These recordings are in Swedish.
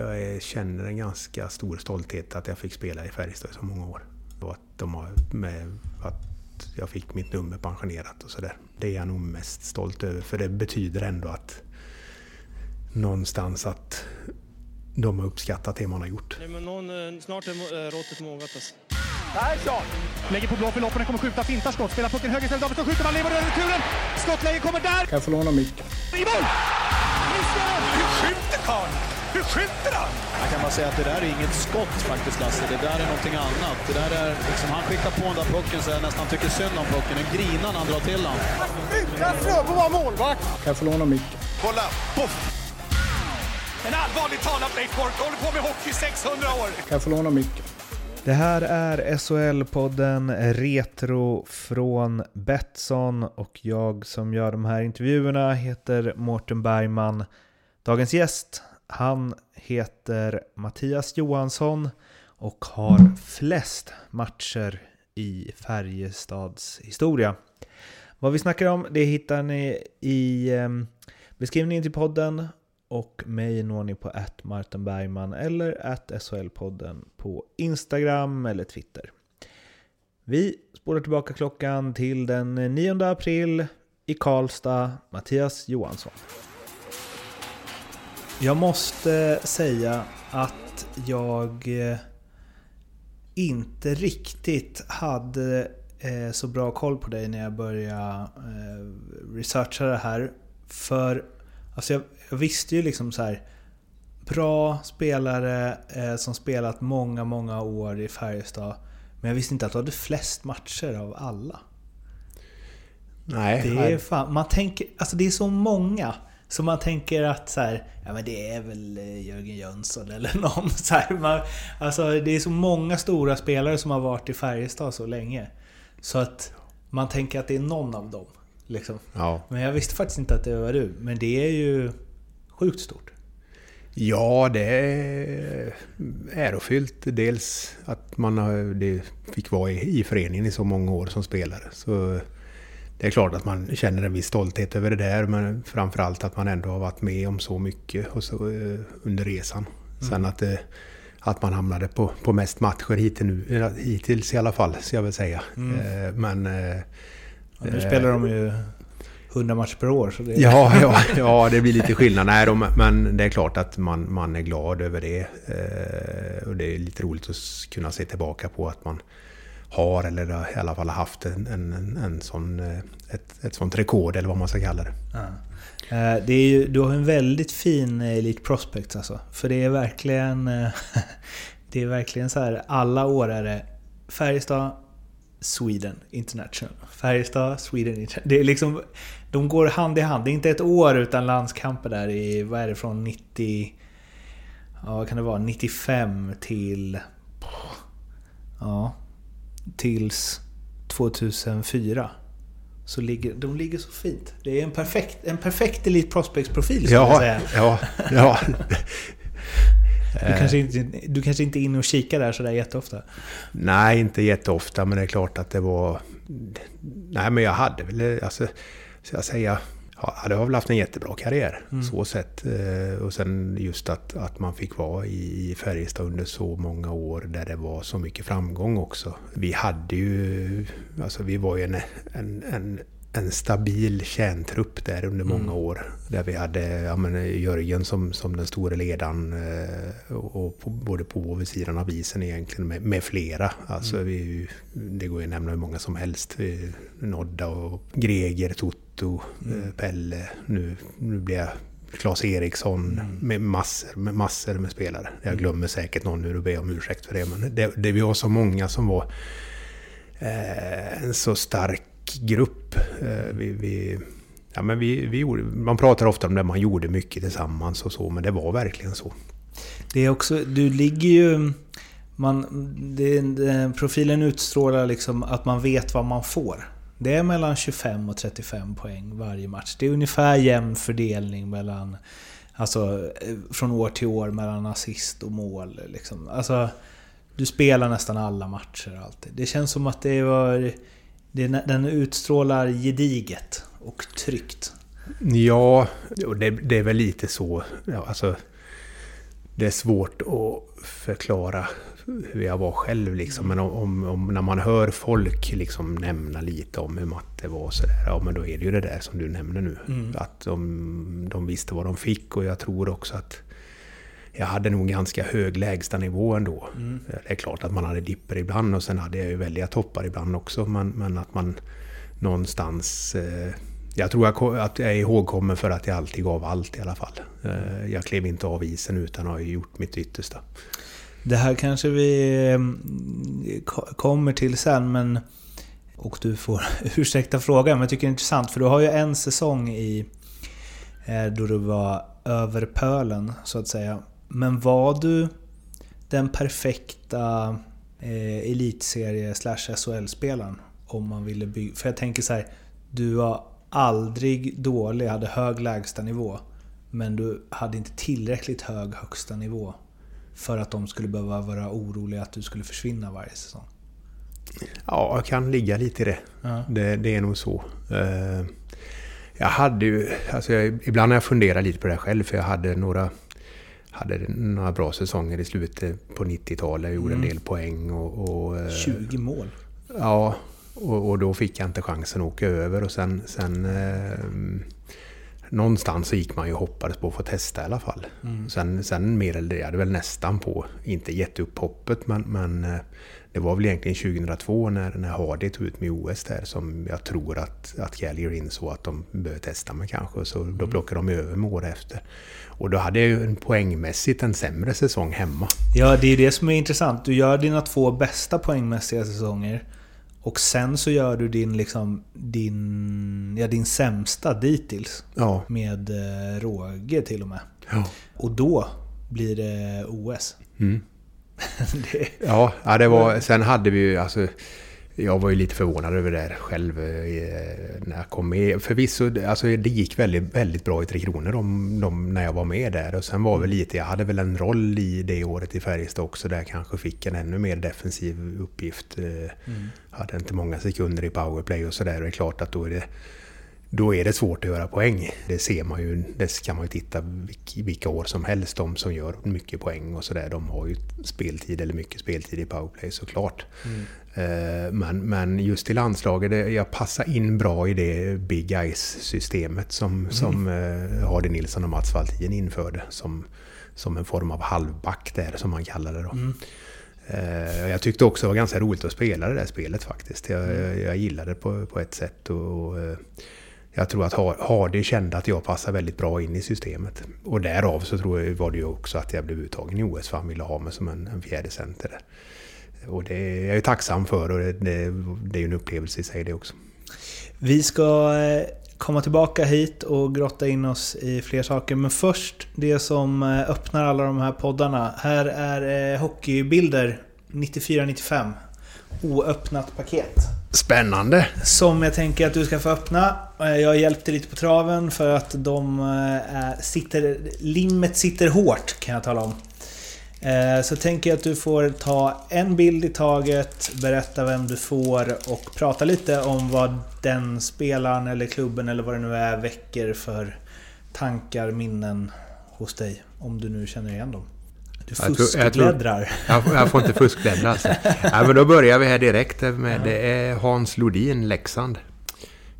jag känner en ganska stor stolthet att jag fick spela i Färjestad i så många år. Och att, de har med, att jag fick mitt nummer pensionerat och sådär. Det är jag nog mest stolt över för det betyder ändå att någonstans att de har uppskattat det man har gjort. Nej, men någon, eh, snart är eh, råttet mogat alltså. Persson! Lägger på blå för loppen, kommer skjuta, fintar skott, spelar pucken höger istället, Davidsson skjuter, man lever över returen! Skottläge kommer där! Kan jag få låna micken? I mål! Missar! Hur skjuter karln? Hur skjuter han? Jag kan bara säga att det där är inget skott faktiskt Lasse. Det där är någonting annat. Det där är liksom, han skickar på den där pucken så jag nästan tycker synd om pucken. Den grinar när han drar till den. Utan Fröbo var målvakt! Kan jag få låna micken? Kolla! Poff! En allvarligt talat Leif Boork håller på med hockey i 600 år. Kan jag få låna micken? Det här är SHL-podden Retro från Betsson och jag som gör de här intervjuerna heter Mårten Bergman. Dagens gäst, han heter Mattias Johansson och har flest matcher i Färjestads historia. Vad vi snackar om det hittar ni i ehm, beskrivningen till podden och mig når ni på att Martin Bergman eller att SHL-podden på Instagram eller Twitter. Vi spolar tillbaka klockan till den 9 april i Karlstad, Mattias Johansson. Jag måste säga att jag eh, inte riktigt hade eh, så bra koll på dig när jag började eh, researcha det här. För alltså jag, jag visste ju liksom så här bra spelare som spelat många, många år i Färjestad. Men jag visste inte att du hade flest matcher av alla. Nej, Det är fan, man tänker, alltså det är så många. Så man tänker att så här, ja men det är väl eh, Jörgen Jönsson eller någon. Så här, man, alltså det är så många stora spelare som har varit i Färjestad så länge. Så att man tänker att det är någon av dem. Liksom. ja. Men jag visste faktiskt inte att det var du. Men det är ju sjukt stort. Ja, det är ärofyllt. Dels att man har, det fick vara i, i föreningen i så många år som spelare. Så det är klart att man känner en viss stolthet över det där, men framförallt att man ändå har varit med om så mycket och så, eh, under resan. Sen att, det, att man hamnade på, på mest matcher hittills, nu, hittills i alla fall, ska jag väl säga. Eh, Men... eh, Ja, nu spelar de ju 100 matcher per år. Så det. Ja, ja, ja, det blir lite skillnad. Nej, de, men det är klart att man, man är glad över det. Eh, och det är lite roligt att kunna se tillbaka på att man har, eller i alla fall har haft, en, en, en, sån, eh, ett, ett sånt rekord, eller vad man ska kalla det. Ja. Eh, det är ju, du har en väldigt fin Elite Prospects alltså. För det är verkligen... Eh, det är verkligen så här, alla år är det Färjestad, Sweden International. Färjestad, Sweden International. Det är liksom... De går hand i hand. Det är inte ett år utan landskamper där i... Vad är det? Från 90... Ja, vad kan det vara? 95 till... Ja. Tills 2004. Så ligger, de ligger så fint. Det är en perfekt, en perfekt Elite Prospects-profil skulle jag Ja, säga. ja, ja. Du kanske, inte, du kanske inte är inne och kikar där sådär jätteofta? Nej, inte jätteofta, men det är klart att det var... Nej, men jag hade väl, alltså, ska jag säga... Ja, jag har väl haft en jättebra karriär, så sett. Eh, Och sen just att, att man fick vara i i Färjestad under så många år där det var så mycket framgång också. Vi hade ju... Alltså vi var ju en, en, en, en stabil kärntrupp där under många år. Där vi hade ja, men, Jörgen som, som den stora ledaren eh, och, på, både på och vid sidan av isen egentligen med, med flera. Alltså vi, det går ju att nämna hur många som helst. Nodda och Greger, Toto, eh, Pelle. Nu, nu blir jag Claes Eriksson med massor, med massor med spelare. Jag glömmer säkert någon nu och ber om ursäkt för det. Men det, det var så många som var eh, en så stark grupp. Eh, vi, vi, ja, men vi, vi gjorde, man pratar ofta om det, man gjorde mycket tillsammans och så, men det var verkligen så. Det är också, du ligger ju... Man, det, det, profilen utstrålar liksom att man vet vad man får. Det är mellan 25 och 35 poäng varje match. Det är ungefär jämn fördelning mellan... Alltså eh, från år till år mellan assist och mål. Liksom. Alltså, du spelar nästan alla matcher alltid. Det känns som att det var... Det, den utstrålar gediget och tryggt. Ja, och det, det är väl lite så. Ja, alltså, det är svårt att förklara hur jag var själv liksom. Men om, om, om när man hör folk liksom nämna lite om hur matte var och sådär. Ja men då är det ju det där som du nämner nu. Att de, de visste vad de fick och jag tror också att jag hade nog ganska hög lägstanivå ändå. Det är klart att man hade dipper ibland och sen hade jag ju väldiga toppar ibland också. Men, men att man någonstans... Eh, jag tror jag, att jag är ihågkommen för att jag alltid gav allt i alla fall. Eh, jag klev inte av isen utan att ha gjort mitt yttersta. Det här kanske vi mm, kommer till sen, men... Och du får ursäkta frågan, men jag tycker det är intressant för du har ju en säsong i... Eh, då du var över pölen, så att säga. Men var du den perfekta eh, elitserie slash SHL-spelaren? Om man ville bygga... För jag tänker så här, du var aldrig dålig, hade hög lägsta nivå Men du hade inte tillräckligt hög högsta nivå för att de skulle behöva vara oroliga att du skulle försvinna varje säsong. Ja, jag kan ligga lite i det. Ja. Det, det är nog så. Eh, Jag hade ju... Alltså jag, ibland har jag funderat lite på det här själv, för jag hade några... Hade några bra säsonger i slutet på 90-talet. Jag gjorde en del poäng och... och eh, 20 mål. Ja, och, och då fick jag inte chansen att åka över och sen... sen eh, någonstans så gick man ju och hoppades på att få testa i alla fall. Sen, sen jag hade väl nästan på, inte gett upp hoppet, men, men eh, det var väl egentligen 2002 när, när Hardy tog ut i OS där som jag tror att, att Gallagher insåg att de behöver testa mig kanske. Så då plockade de över mig år efter. Och då hade jag ju en poängmässigt en sämre säsong hemma. Ja, det är det som är intressant. Du gör dina två bästa poängmässiga säsonger. Och sen så gör du din, liksom, din, ja, din sämsta dittills. Ja. Med eh, råge till och med. Ja. Och då blir det OS. Mm. det, Ja, det var, sen hade vi ju alltså... Jag var ju lite förvånad över det där själv eh, när jag kom med. Förvisso, alltså det gick väldigt, väldigt bra i Tre Kronor de, de, när jag var med där. Och sen var väl lite, jag hade väl en roll i det året i Färjestad också där jag kanske fick en ännu mer defensiv uppgift. Eh, Hade inte många sekunder i powerplay och sådär. Och det är klart att då är det då är det svårt att göra poäng. Det ser man ju, det kan man ju titta vilk- vilka år som helst. De som gör mycket poäng och sådär, de har ju speltid eller mycket speltid i powerplay såklart. Eh, Men, men just i landslaget, jag passar in bra i det Big Ice-systemet som, som eh, Hardy Nilsson och Mats Valtin införde. Som, som en form av halvback där, som man kallar det då. Eh, Jag tyckte också det var ganska roligt att spela det där spelet faktiskt. Jag, jag, jag gillade det på, på ett sätt. Och, eh, jag tror att Har- Hardy kände att jag passade väldigt bra in i systemet. Och därav så tror jag var det ju också att jag blev uttagen i OS för han ville ha mig som en, en fjärde center. där. Och det är jag ju tacksam för och det, det, det är ju en upplevelse i sig det också. Vi ska eh, komma tillbaka hit och grotta in oss i fler saker. Men först det som eh, öppnar alla de här poddarna. Här är eh, hockeybilder 94-95. Oöppnat paket. Spännande! Som jag tänker att du ska få öppna. Jag har hjälpt dig lite på traven för att de sitter... Limmet sitter hårt kan jag tala om. Eh, Så tänker jag att du får ta en bild i taget, berätta vem du får och prata lite om vad den spelaren eller klubben eller vad det nu är väcker för tankar, minnen hos dig. Om du nu känner igen dem. Du tror- jag tror- fuskbläddrar. Jag, får- jag får inte fuskbläddra alltså. ja, men då börjar vi här direkt med det är Hans Lodin, Leksand.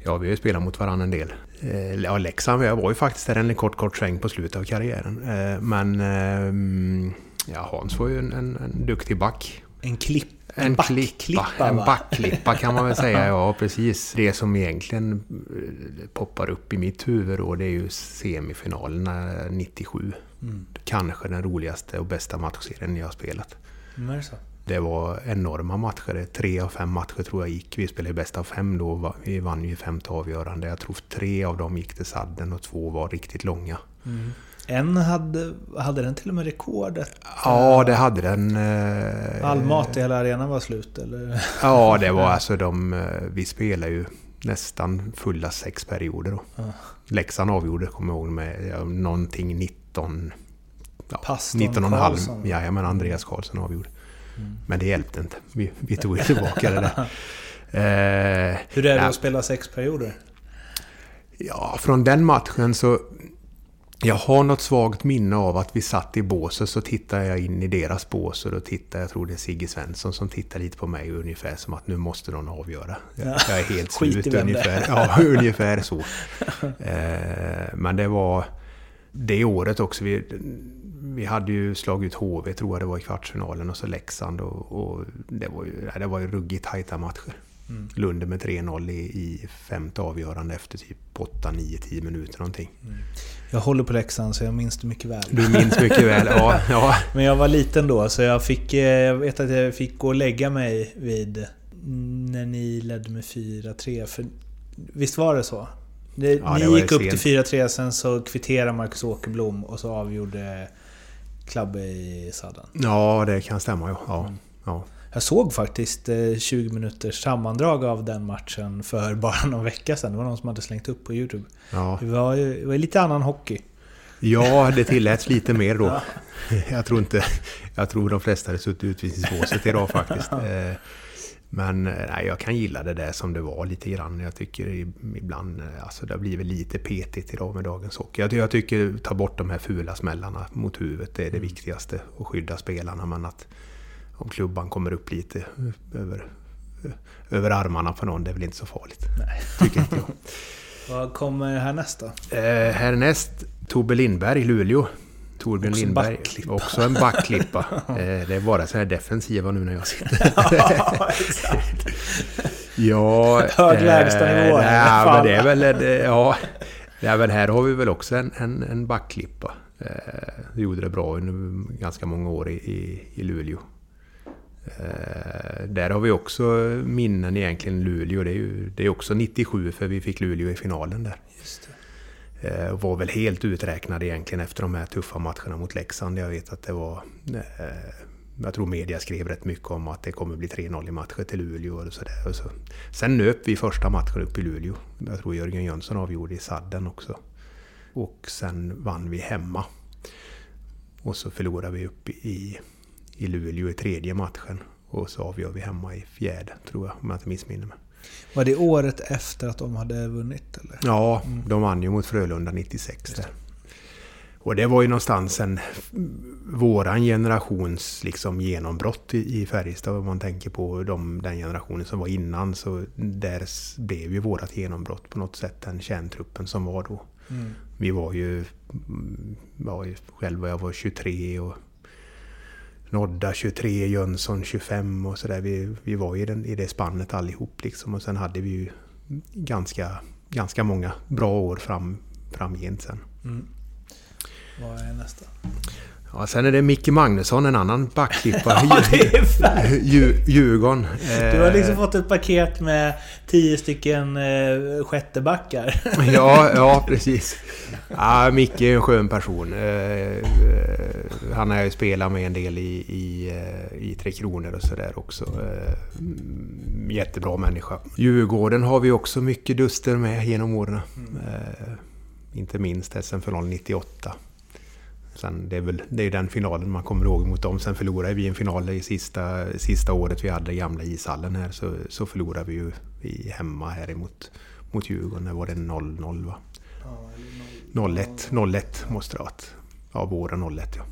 Ja, vi har ju spelat mot varandra en del. Eh, Ja, Leksand, jag var ju faktiskt där en kort, kort sväng på slutet av karriären. Eh, Men ehm, ja, Hans var ju en, en, en duktig back. En klipp. En backklippa, klippa, en backklippa kan man väl säga, ja precis. Det som egentligen eh, poppar upp i mitt huvud då, det är ju semifinalerna 97. Mm. Kanske den roligaste och bästa matchserien jag har spelat. Mm, det? Det var enorma matcher. Tre av fem matcher tror jag gick. Vi spelade bäst av fem då. Vi vann ju femte avgörande. Jag tror tre av dem gick till sadden och två var riktigt långa. En hade, hade den till och med rekordet? Ja, det hade den. eh, All mat i hela arenan var slut eller? Ja, det var alltså de... eh, Vi spelade ju nästan fulla sex perioder då. Ja. Leksand avgjorde, kommer jag ihåg, med någonting 19... Ja, Pastorn 19 och halv. Jajamän, Andreas Karlsson avgjorde. Men det hjälpte inte. Vi, vi tog ju tillbaka det där. Eh, Hur är det ja. att spela sex perioder? Ja, från den matchen så... Jag har något svagt minne av att vi satt i båset så tittade jag in i deras bås och då tittade jag tror det är Sigge Svensson som tittar lite på mig ungefär som att nu måste någon avgöra. Jag, jag är helt slut ungefär. Ja, ungefär så. Eh, men det var det året också. Vi, vi hade ju slagit ut HV tror jag det var i kvartsfinalen och så Leksand och, och det var ju, det var ju ruggigt tajta matcher. Mm. Lunden med 3-0 i, i femte avgörande efter typ 8, 9, 10 minuter någonting. Jag håller på Leksand så jag minns det mycket väl. Du minns mycket väl, ja. ja. Men jag var liten då så jag fick... eh, Jag vet att jag fick gå och lägga mig vid... När ni ledde med 4-3. För visst var det så? Det, Ja, ni det gick upp sent. till 4-3, sen så kvitterade Marcus Åkerblom och så avgjorde Klabbe i sadden. Ja, det kan stämma ja. ja. Ja. Jag såg faktiskt eh, 20 minuters sammandrag av den matchen för bara någon vecka sedan. Det var någon som hade slängt upp på Youtube. ja. Det var, det var lite annan hockey. Ja, det tilläts lite mer då. Jag tror inte... Jag tror de flesta hade suttit i utvisningsbåset idag faktiskt. Eh, Men eh, nej, jag kan gilla det där som det var lite grann. Jag tycker ibland... eh, Alltså det har blivit lite petigt idag med dagens hockey. Jag, jag tycker ta bort de här fula smällarna mot huvudet. Det är det viktigaste. Att skydda spelarna. Men att om klubban kommer upp lite över, över armarna på någon, det är väl inte så farligt. Nej. Tycker inte jag. Vad kommer härnäst då? Eh, härnäst Tobbe Lindberg, Luleå. Torbjörn Också en Lindberg. backklippa. Också en backklippa. eh, det är bara så här defensiva nu när jag sitter. ja, Hög lägstanivå här. Nej, men det är väl... Det, ja, ja, men här har vi väl också en, en, en backklippa. Eh, gjorde det bra under ganska många år i, i, i Luleå. Eh, där har vi också minnen egentligen Luleå. Det är ju det är också 97 för vi fick Luleå i finalen där. Just det. Eh, var väl helt uträknad egentligen efter de här tuffa matcherna mot Leksand. Jag vet att det var... Eh, jag tror media skrev rätt mycket om att det kommer bli 3-0 i matcher till Luleå och sådär. Så. Sen nöp vi första matchen upp i Luleå. Jag tror Jörgen Jönsson avgjorde i sadden också. Och sen vann vi hemma. Och så förlorade vi upp i, i Luleå i tredje matchen. Och så avgör vi hemma i fjärde, tror jag, om jag inte missminner mig. Var det året efter att de hade vunnit eller? Ja, de vann ju mot Frölunda 96 där. Och det var ju någonstans en våran generations liksom genombrott i, i Färjestad. Om man tänker på de, den generationen som var innan så där blev ju vårat genombrott på något sätt. Den kärntruppen som var då. Mm. Vi var ju, mm, var ju själv jag var 23 och Nodda 23, Jönsson 25 och sådär. Vi, vi var i, den, i det spannet allihop liksom. Och sen hade vi ju ganska, ganska många bra år fram, framgent sen. Mm. Vad är nästa? Ja, sen är det Micke Magnusson, en annan backklippa. Ja, det är Djurgården. Du har Eh, liksom fått ett paket med tio stycken eh, sjättebackar. Ja, ja precis. Ja, Micke är en skön person. Eh, eh, Han har jag ju spelat med en del i, i, eh, i Tre Kronor och sådär också. Eh, mm, Jättebra människa. Djurgården har vi också mycket duster med genom åren. Eh, Inte minst SM-final 98. Sen det är väl det är den finalen man kommer ihåg mot dem. Sen förlorade vi en final i sista, sista året vi hade gamla ishallen här. Så, så förlorade vi ju i hemma här emot mot Djurgården. Där var det 0-0 va? 0-1, 01 måste det ha varit. Ja, våren 01 ja.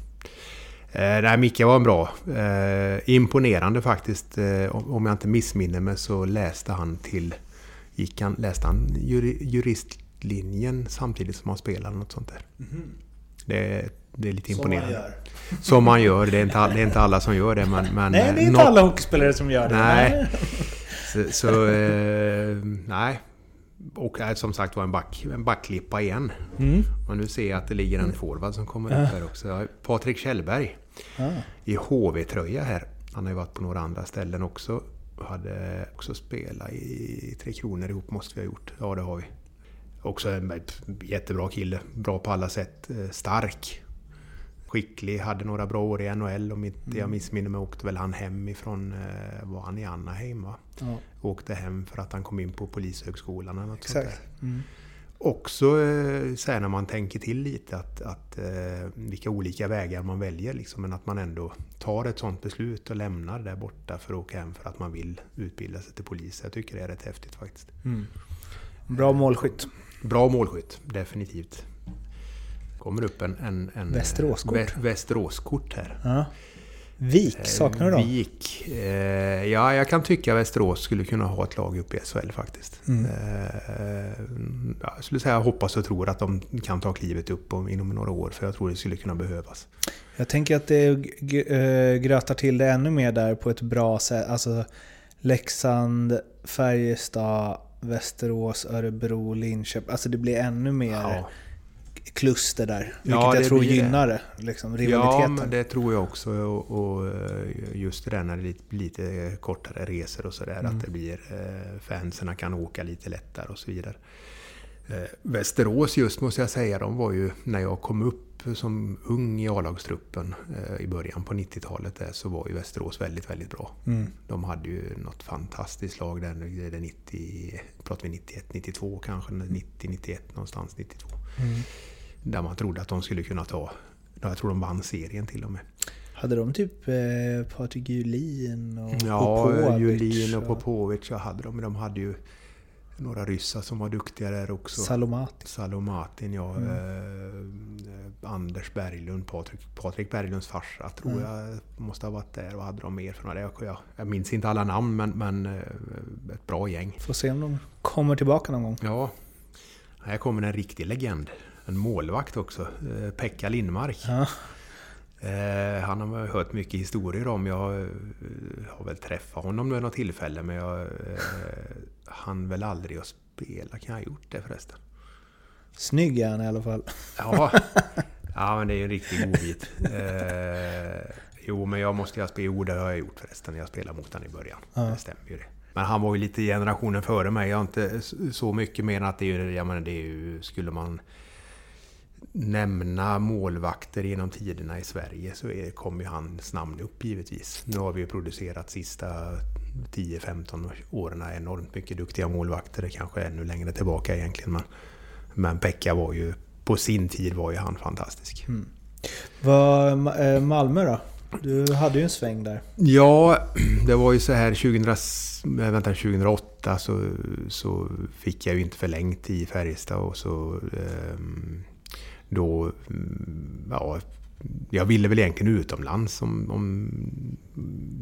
Eh, nej, Micke var en bra. Eh, imponerande faktiskt. Eh, om jag inte missminner mig så läste han till... Gick han, läste han juri, juristlinjen samtidigt som han spelade något sånt där. Det, det är lite imponerande. Som man gör. Det är inte, all- det är inte alla som gör det men... men Nej, det är eh, inte något- alla hockeyspelare som gör det. Nej. Så, så eh, nej. Och eh, som sagt var en, back, en backklippa igen. Mm. Och nu ser jag att det ligger en forward som kommer upp här också. Patrik Kjellberg. Ah. I HV-tröja här. Han har ju varit på några andra ställen också. Hade också spelat i Tre Kronor ihop måste vi ha gjort. Ja, det har vi. Också en jättebra kille. Bra på alla sätt. Eh, Stark. Skicklig. Hade några bra år i NHL. Om inte Mm. jag missminner mig åkte väl han hem ifrån... eh, Var han i Anaheim va? Ja, Åkte hem för att han kom in på Polishögskolan eller något sånt exakt. där. Mm. Också eh, så här när man tänker till lite att, att eh, vilka olika vägar man väljer liksom, men att man ändå tar ett sånt beslut och lämnar där borta för att åka hem för att man vill utbilda sig till polis. Jag tycker det är rätt häftigt faktiskt. Mm. Bra målskytt. Bra målskytt, definitivt. Kommer upp en... en, en Västeråskort. Vä- Västeråskort här. Ja. Vik, saknar du dem? Vik. Eh, ja, jag kan tycka Västerås skulle kunna ha ett lag uppe i SHL faktiskt. Mm. Eh, ja, jag skulle säga hoppas och tror att de kan ta klivet upp om, inom några år, för jag tror det skulle kunna behövas. Jag tänker att det eh, grötar till det ännu mer där på ett bra sätt. Alltså Leksand, Färjestad, Västerås, Örebro, Linköping. Alltså det blir ännu mer Ja. Kluster där. Vilket Ja, jag tror gynnar det. Liksom, Ja, rivaliteten. men det tror jag också. Och, och eh, just det där när det är lite, lite kortare resor och sådär. Mm. Att det blir... Eh, fansen kan åka lite lättare och så vidare. Eh, Västerås just måste jag säga, de var ju... När jag kom upp som ung i A-lagstruppen i början på 90-talet där, så var ju Västerås väldigt, väldigt bra. Mm. De hade ju något fantastiskt lag där, det är 90, pratar vi 91, 92 kanske, 90, 91 någonstans, 92. Mm. Där man trodde att de skulle kunna ta, jag tror de vann serien till och med. Hade de typ eh, Patrik Julin och Ja, Popovic Julin och Popovic jag hade de, men de hade ju några ryssar som var duktiga där också. Salomat. Salomatin, ja. Mm. Eh, Anders Berglund, Patrik, Patrik Berglunds farsa tror Mm. jag måste ha varit där. Och hade de mer några? Jag, jag, jag minns inte alla namn, men, men eh, ett bra gäng. Får se om de kommer tillbaka någon gång. Ja, här kommer en riktig legend. En målvakt också. Eh, Pekka Lindmark. Ja. Eh, han har man hört mycket historier om. Jag eh, har väl träffat honom vid något tillfälle men jag han väl aldrig att spela. Kan jag ha gjort det förresten? Snygg är han i alla fall. Ja, ja men det är ju en riktig godbit. Eh, jo, men jag måste ju spela. Jo, det har jag gjort förresten. Jag spelade mot honom i början. Ja. Det stämmer ju det. Men han var ju lite generationen före mig. Jag har inte så mycket mer än att det är ju, jag menar, det är ju, skulle man nämna målvakter genom tiderna i Sverige så kommer ju hans namn upp givetvis. Nu har vi ju producerat sista 10-15 åren enormt mycket duktiga målvakter. Kanske ännu längre tillbaka egentligen. Men, men Pekka var ju, på sin tid var ju han fantastisk. Vad, Ma- eh, Malmö då? Du hade ju en sväng där. Ja, det var ju så här 2000, eh, vänta, 2008 så, så fick jag ju inte förlängt i Färjestad och så ehm, då, mm, ja, jag ville väl egentligen utomlands om, om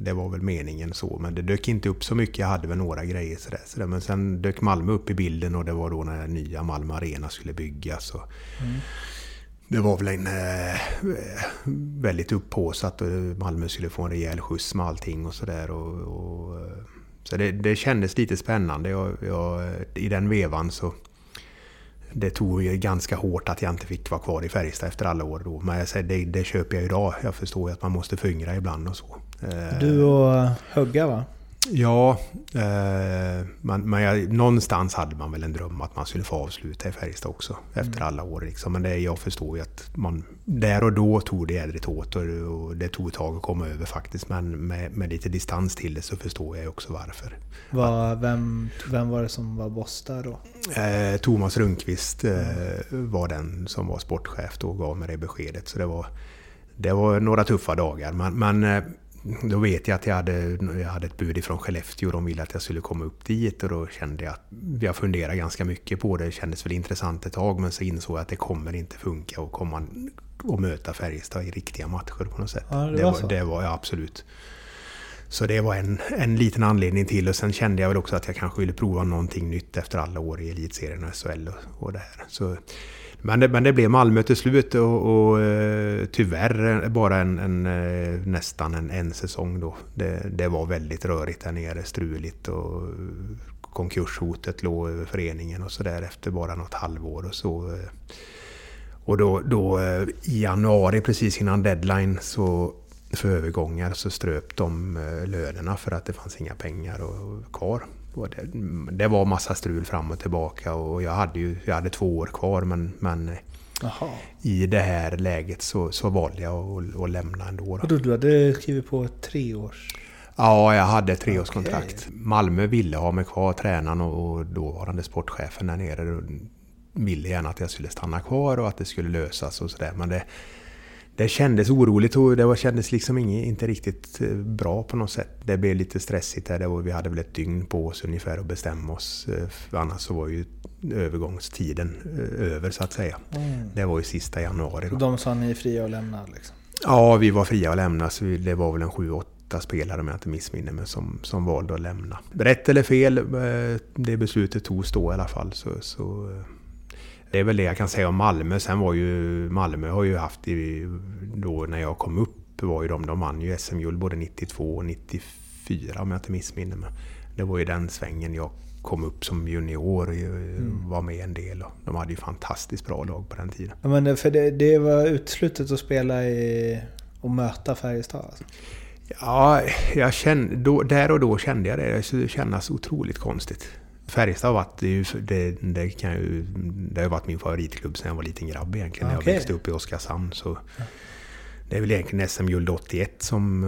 det var väl meningen så, men det dök inte upp så mycket. Jag hade väl några grejer sådär, sådär. men sen dök Malmö upp i bilden och det var då när nya Malmö Arena skulle byggas. Och, det var väl en eh, väldigt upphaussat och Malmö skulle få en rejäl skjuts med allting och sådär. Och, och, eh, så det, det kändes lite spännande. Jag, jag, I den vevan så... Det tog ju ganska hårt att jag inte fick vara kvar i Färjestad efter alla år då. Men jag säger, det, det köper jag idag. Jag förstår ju att man måste fungra ibland och så. Du och Hugga va? Ja, eh, men, men jag, någonstans hade man väl en dröm att man skulle få avsluta i Färjestad också efter alla år. Liksom. Men det, jag förstår ju att man där och då tog det jädrigt åt och, och det tog ett tag att komma över faktiskt. Men med, med lite distans till det så förstår jag också varför. Var, vem, vem var det som var boss där då? Eh, Thomas Rundqvist eh, var den som var sportchef då och gav mig det beskedet. Så det var, det var några tuffa dagar. Men, men eh, då vet jag att jag hade, jag hade ett bud ifrån Skellefteå och de ville att jag skulle komma upp dit. Och då kände jag att jag funderade ganska mycket på det. Det kändes väl intressant ett tag men så insåg jag att det kommer inte funka att komma och möta Färjestad i riktiga matcher på något sätt. Ja, det var det var ja, absolut. Så det var en, en liten anledning till och sen kände jag väl också att jag kanske ville prova någonting nytt efter alla år i elitserien och SHL och, och det här. Så, men, det, men det blev Malmö till slut och, och eh, tyvärr bara en, en, eh, nästan en, en säsong då. Det, det var väldigt rörigt där nere, struligt och konkurshotet låg över föreningen och sådär efter bara något halvår och så. Eh. Och då, då i januari precis innan deadline så för övergångar så ströp de lönerna för att det fanns inga pengar och, kvar. Det, det var massa strul fram och tillbaka och jag hade ju jag hade två år kvar men, men Jaha. i det här läget så, så valde jag att, att lämna ändå. Då. Och då, du hade skrivit på ett treårs... Ja, jag hade ett treårskontrakt. Malmö ville ha mig kvar, tränaren och, och dåvarande sportchefen där nere ville gärna att jag skulle stanna kvar och att det skulle lösas och sådär. Men det, det kändes oroligt och det var, kändes liksom inget, inte riktigt eh, bra på något sätt. Det blev lite stressigt där. Var, vi hade väl ett dygn på oss ungefär att bestämma oss. eh, för Annars så var ju övergångstiden eh, över så att säga. Det var ju sista januari. Då. de sa ni är fria att lämna liksom? Ja, vi var fria att lämna. Så det var väl en sju, åtta spelare om jag inte missminner mig som, som valde att lämna. Rätt eller fel, det beslutet togs då i alla fall. Så, så, det är väl det jag kan säga om Malmö. Sen var ju Malmö har ju haft, i, då när jag kom upp, var ju de, de vann ju SM-guld både 92 och 94 om jag inte missminner mig. Det var ju den svängen jag kom upp som junior och var med en del. De hade ju fantastiskt bra lag på den tiden. Ja, men för det, det var utslutet att spela i och möta Färjestad alltså. Ja, jag kände, då, där och då kände jag det. Det skulle kännas otroligt konstigt. Färjestad har varit, det, ju, det, det, kan ju, det har varit min favoritklubb sedan jag var liten grabb egentligen. När jag växte upp i Oskarshamn. Så det är väl egentligen SM-guld 81 som...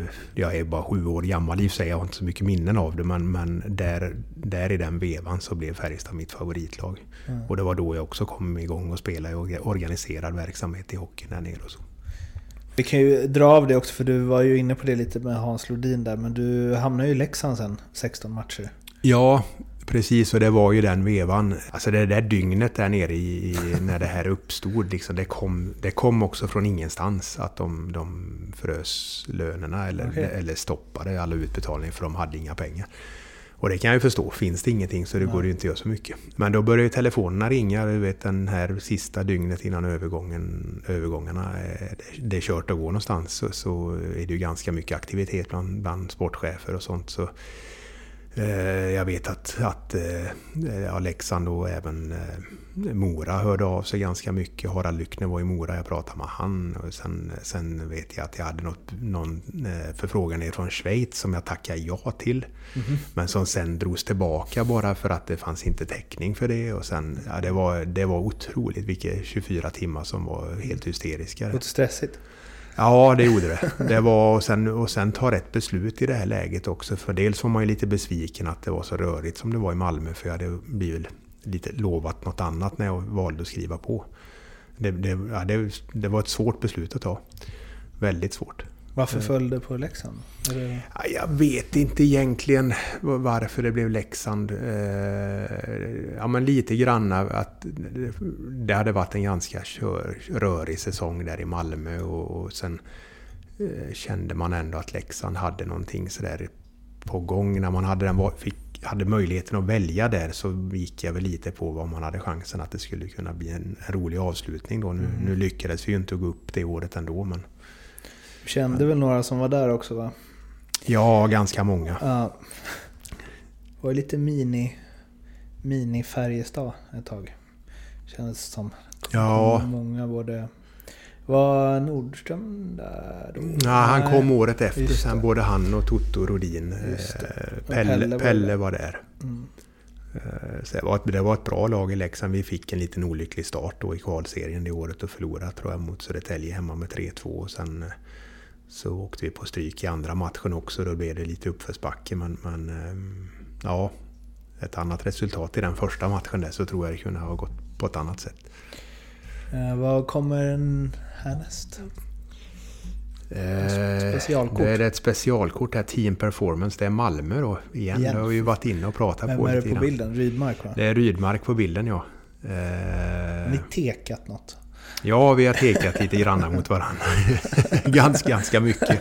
eh, Jag är bara sju år gammal i och för sig, jag har inte så mycket minnen av det. Men, men där, där i den vevan så blev Färjestad mitt favoritlag. Och det var då jag också kom igång och spelade i orga- organiserad verksamhet i hockey där nere och så. Vi kan ju dra av det också för du var ju inne på det lite med Hans Lodin där men du hamnade ju i Leksand sen, 16 matcher. Ja, precis. Och det var ju den vevan. Alltså det där dygnet där nere i, när det här uppstod. Liksom, det, kom, det kom också från ingenstans att de, de frös lönerna eller, Okej. eller stoppade alla utbetalningar för de hade inga pengar. Och det kan jag ju förstå. Finns det ingenting så det går ju inte att göra så mycket. Men då började ju telefonerna ringa. Du vet den här sista dygnet innan övergången, övergångarna är, det är kört att gå någonstans. Så, så är det ju ganska mycket aktivitet bland, bland sportchefer och sånt. Så Eh, Jag vet att, att eh, ja, Leksand och även eh, Mora hörde av sig ganska mycket. Harald Lyckner var i Mora, jag pratade med han. Och sen, sen vet jag att jag hade något, någon eh, förfrågan från Schweiz som jag tackade ja till. Men som sen drogs tillbaka bara för att det fanns inte täckning för det. Och sen, ja, det, var, det var otroligt vilka 24 timmar som var helt hysteriska. Låter stressigt. Ja, det gjorde det. det var, och, sen, och sen ta rätt beslut i det här läget också. För dels var man ju lite besviken att det var så rörigt som det var i Malmö. För jag hade blivit lite lovat något annat när jag valde att skriva på. Det, det, ja, det, det var ett svårt beslut att ta. Väldigt svårt. Varför föll det på Leksand? Det... Ja, Jag vet inte egentligen varför det blev Leksand. Eh, Ja, men lite grann att det hade varit en ganska rörig säsong där i Malmö och, sen eh, kände man ändå att Leksand hade någonting sådär på gång. När man hade, den, fick, hade möjligheten att välja där så gick jag väl lite på vad man hade chansen att det skulle kunna bli en, rolig avslutning då. Nu, nu lyckades vi ju inte gå upp det året ändå men kände väl några som var där också va? ja, ganska många. Ja. Det var lite mini, mini Färjestad ett tag. Kändes som. Ja. Många både... Var Nordström där då? Ja, han kom året efter. Sen både han och Toto Rodin. Eh, Och Pelle, Pelle Pelle, var var, där. Mm. Eh, Så det, var ett, det var ett bra lag i Leksand. Vi fick en liten olycklig start då i kvalserien det året och förlorade tror jag mot Södertälje hemma med 3-2. Och sen eh, så åkte vi på stryk i andra matchen också. Då blev det lite uppförsbacke. Men, men eh, ja, ett annat resultat i den första matchen där så tror jag det kunde ha gått på ett annat sätt. Eh, vad kommer en härnäst? Eh, specialkort. Det är ett specialkort här, Team Performance. Det är Malmö då igen. Igen. Det har vi ju varit inne och pratat Vem på är det på bilden? Rydmark va? Det är Rydmark på bilden ja. Har Eh, ni tekat något? Ja, vi har tekat lite granna mot varandra. ganska, ganska mycket.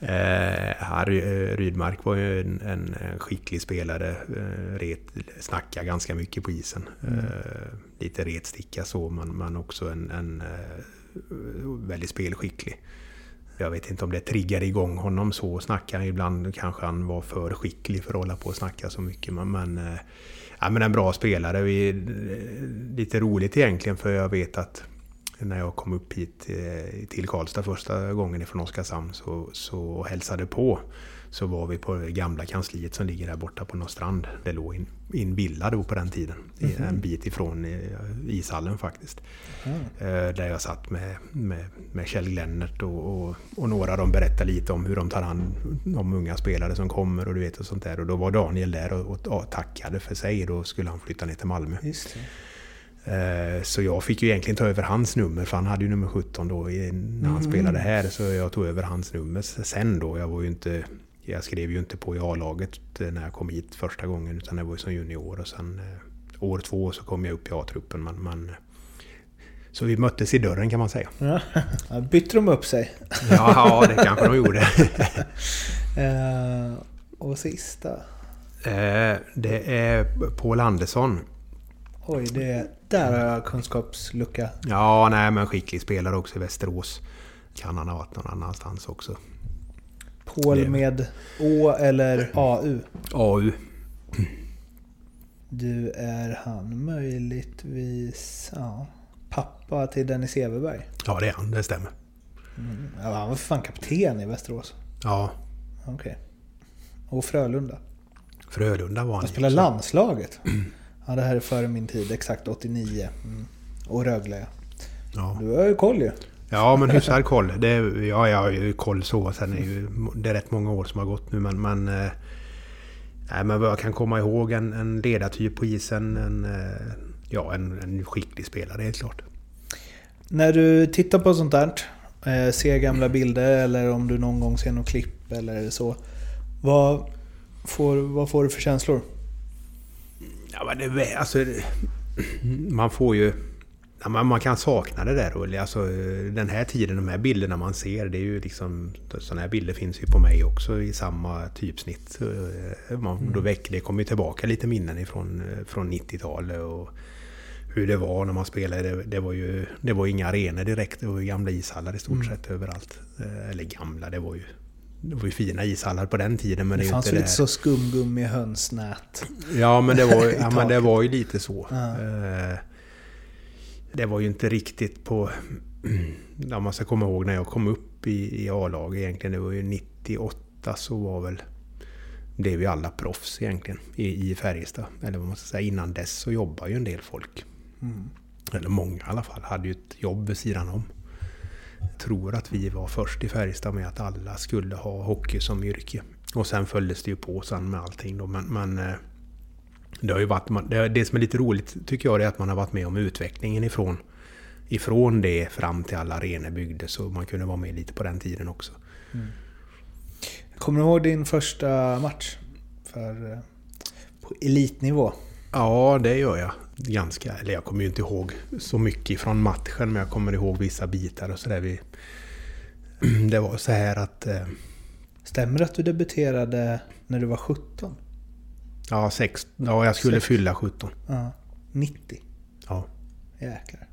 Eh, Harry eh, Rydmark var ju en, en, skicklig spelare. Eh, ret, snackar ganska mycket på isen. Mm. Eh, lite retsticka så, men, men också en, en eh, väldigt spelskicklig. Jag vet inte om det triggar igång honom så. Snackar han ibland kanske han var för skicklig för att hålla på och snacka så mycket. Men, men, eh, ja, men en bra spelare. Vi, eh, lite roligt egentligen för jag vet att när jag kom upp hit eh, till Karlstad första gången ifrån Oskarshamn så, så hälsade på. Så var vi på det gamla kansliet som ligger där borta på någon strand. Det låg en, i en villa då på den tiden. i En bit ifrån eh, ishallen faktiskt. Eh, Där jag satt med, med, med Kjell Glennert och, och, och några de berättade lite om hur de tar hand om unga spelare som kommer och du vet och sånt där. Och då var Daniel där och, och, och tackade för sig. Då skulle han flytta ner till Malmö. Eh, Så jag fick ju egentligen ta över hans nummer, för han hade ju nummer 17 då när han spelade här. Så jag tog över hans nummer sen då. Jag var ju inte... Jag skrev ju inte på i A-laget eh, när jag kom hit första gången, utan det var ju som junior. Och sen eh, år två så kom jag upp i A-truppen. Men, men, så vi möttes i dörren kan man säga. Ja. Bytte de upp sig? Ja, det kanske de gjorde. Och sista? Det är Paul Andersson. Oj, det, där har jag kunskapslucka. Ja, nej men skicklig spelare också i Västerås. Kan han ha varit någon annanstans också. Paul med Å eller AU? AU. Du, är han möjligtvis ja, pappa till Dennis Everberg? Ja, det är han. Det stämmer. Ja, han var för fan kapten i Västerås. Ja, Okej. Och Frölunda. Frölunda var han Han spelade landslaget. Ja, det här är före min tid. Exakt 89. Mm. Och Rögle. ja. Du har ju koll ju. ja, men hyfsad koll. Det, ja, jag har ju koll så. Sen är ju, det är rätt många år som har gått nu, men... men eh, nej, men vad jag kan komma ihåg en, en ledartyp på isen. En, eh, ja, en, en skicklig spelare helt klart. När du tittar på sånt där, eh, ser gamla bilder eller om du någon gång ser något klipp eller så. Vad får, vad får du för känslor? Ja, men det, alltså, man får ju... Man, man kan sakna det där Ulli. Alltså, den här tiden, de här bilderna man ser, det är ju liksom... Sådana här bilder finns ju på mig också i samma typsnitt. Eh, Man, då väcker, det kommer ju tillbaka lite minnen ifrån från 90-talet och hur det var när man spelade. Det, var ju det var inga arenor direkt, det var ju gamla ishallar i stort sett överallt. Eh, Eller gamla, det var ju... Det var ju fina ishallar på den tiden men det, Det ju fanns det inte så skumgummi hönsnät? Ja, men det var, ja, men det var ju lite så. Ja. Eh, Det var ju inte riktigt på... Ja, man ska komma ihåg när jag kom upp i, i A-laget egentligen. Det var ju 98 så var väl... Blev ju alla proffs egentligen i, i Färjestad. Eller vad man ska säga. Innan dess så jobbade ju en del folk. Eller många i alla fall. Hade ju ett jobb vid sidan om. Tror att vi var först i Färjestad med att alla skulle ha hockey som yrke. Och sen följdes det ju på sen med allting då. Men, men eh, det har ju varit... Det, som är lite roligt tycker jag är att man har varit med om utvecklingen ifrån, ifrån det fram till alla arenor byggdes. Så man kunde vara med lite på den tiden också. Kommer du ihåg din första match? För, eh, på elitnivå? Ja, det gör jag. Ganska. Eller jag kommer ju inte ihåg så mycket från matchen, men jag kommer ihåg vissa bitar och sådär. Vi, det var så här att... eh, Stämmer det att du debuterade när du var 17? Ja, sex, ja jag skulle Sex. fylla 17. Ja. 90? Ja. Jäklar.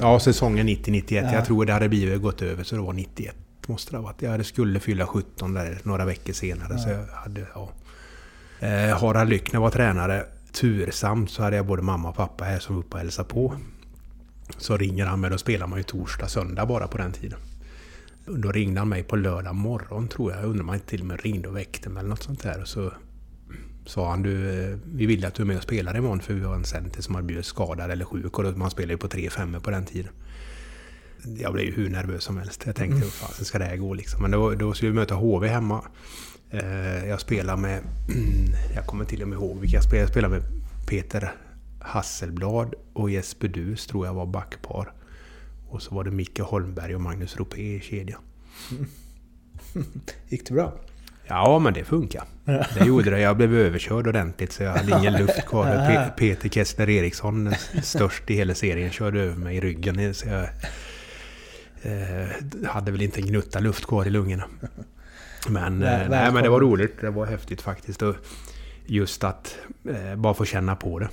Ja, säsongen 90-91. Ja. Jag tror det hade blivit gått över så det var 91. Måste det ha varit. Jag skulle fylla 17 där några veckor senare. Så jag hade, ja. eh, Harald Lyckner var tränare. Tursamt så hade jag både mamma och pappa här som var uppe och hälsade på. Så ringer han mig, då spelar man ju torsdag, söndag bara på den tiden. Då ringde han mig på lördag morgon tror jag. Jag undrar om han till och med ringde och väckte mig eller något sånt där. Och så sa han du, eh, vi vill att du är med och spelar imorgon för vi har en center som har blivit skadad eller sjuk och man spelade ju på 3-5 på den tiden. Jag blev ju hur nervös som helst. Jag tänkte hur fasen ska det här gå liksom. Men då, då skulle vi möta HV hemma. Eh, Jag spelar med, jag kommer till och med ihåg vilka jag spelade. Jag spelade med Peter Hasselblad och Jesper Dus tror jag var backpar. Och så var det Micke Holmberg och Magnus Ropé i kedjan. Gick det bra? Ja, men det funkar. Det gjorde det. Jag blev överkörd ordentligt så jag hade ingen luft kvar. Pe- Peter Kessler Eriksson, störst i hela serien, körde över mig i ryggen. Så jag eh, hade väl inte en gnutta luft kvar i lungorna. Men, eh, nej, men det var roligt. Det var häftigt faktiskt. Och just att eh, bara få känna på det.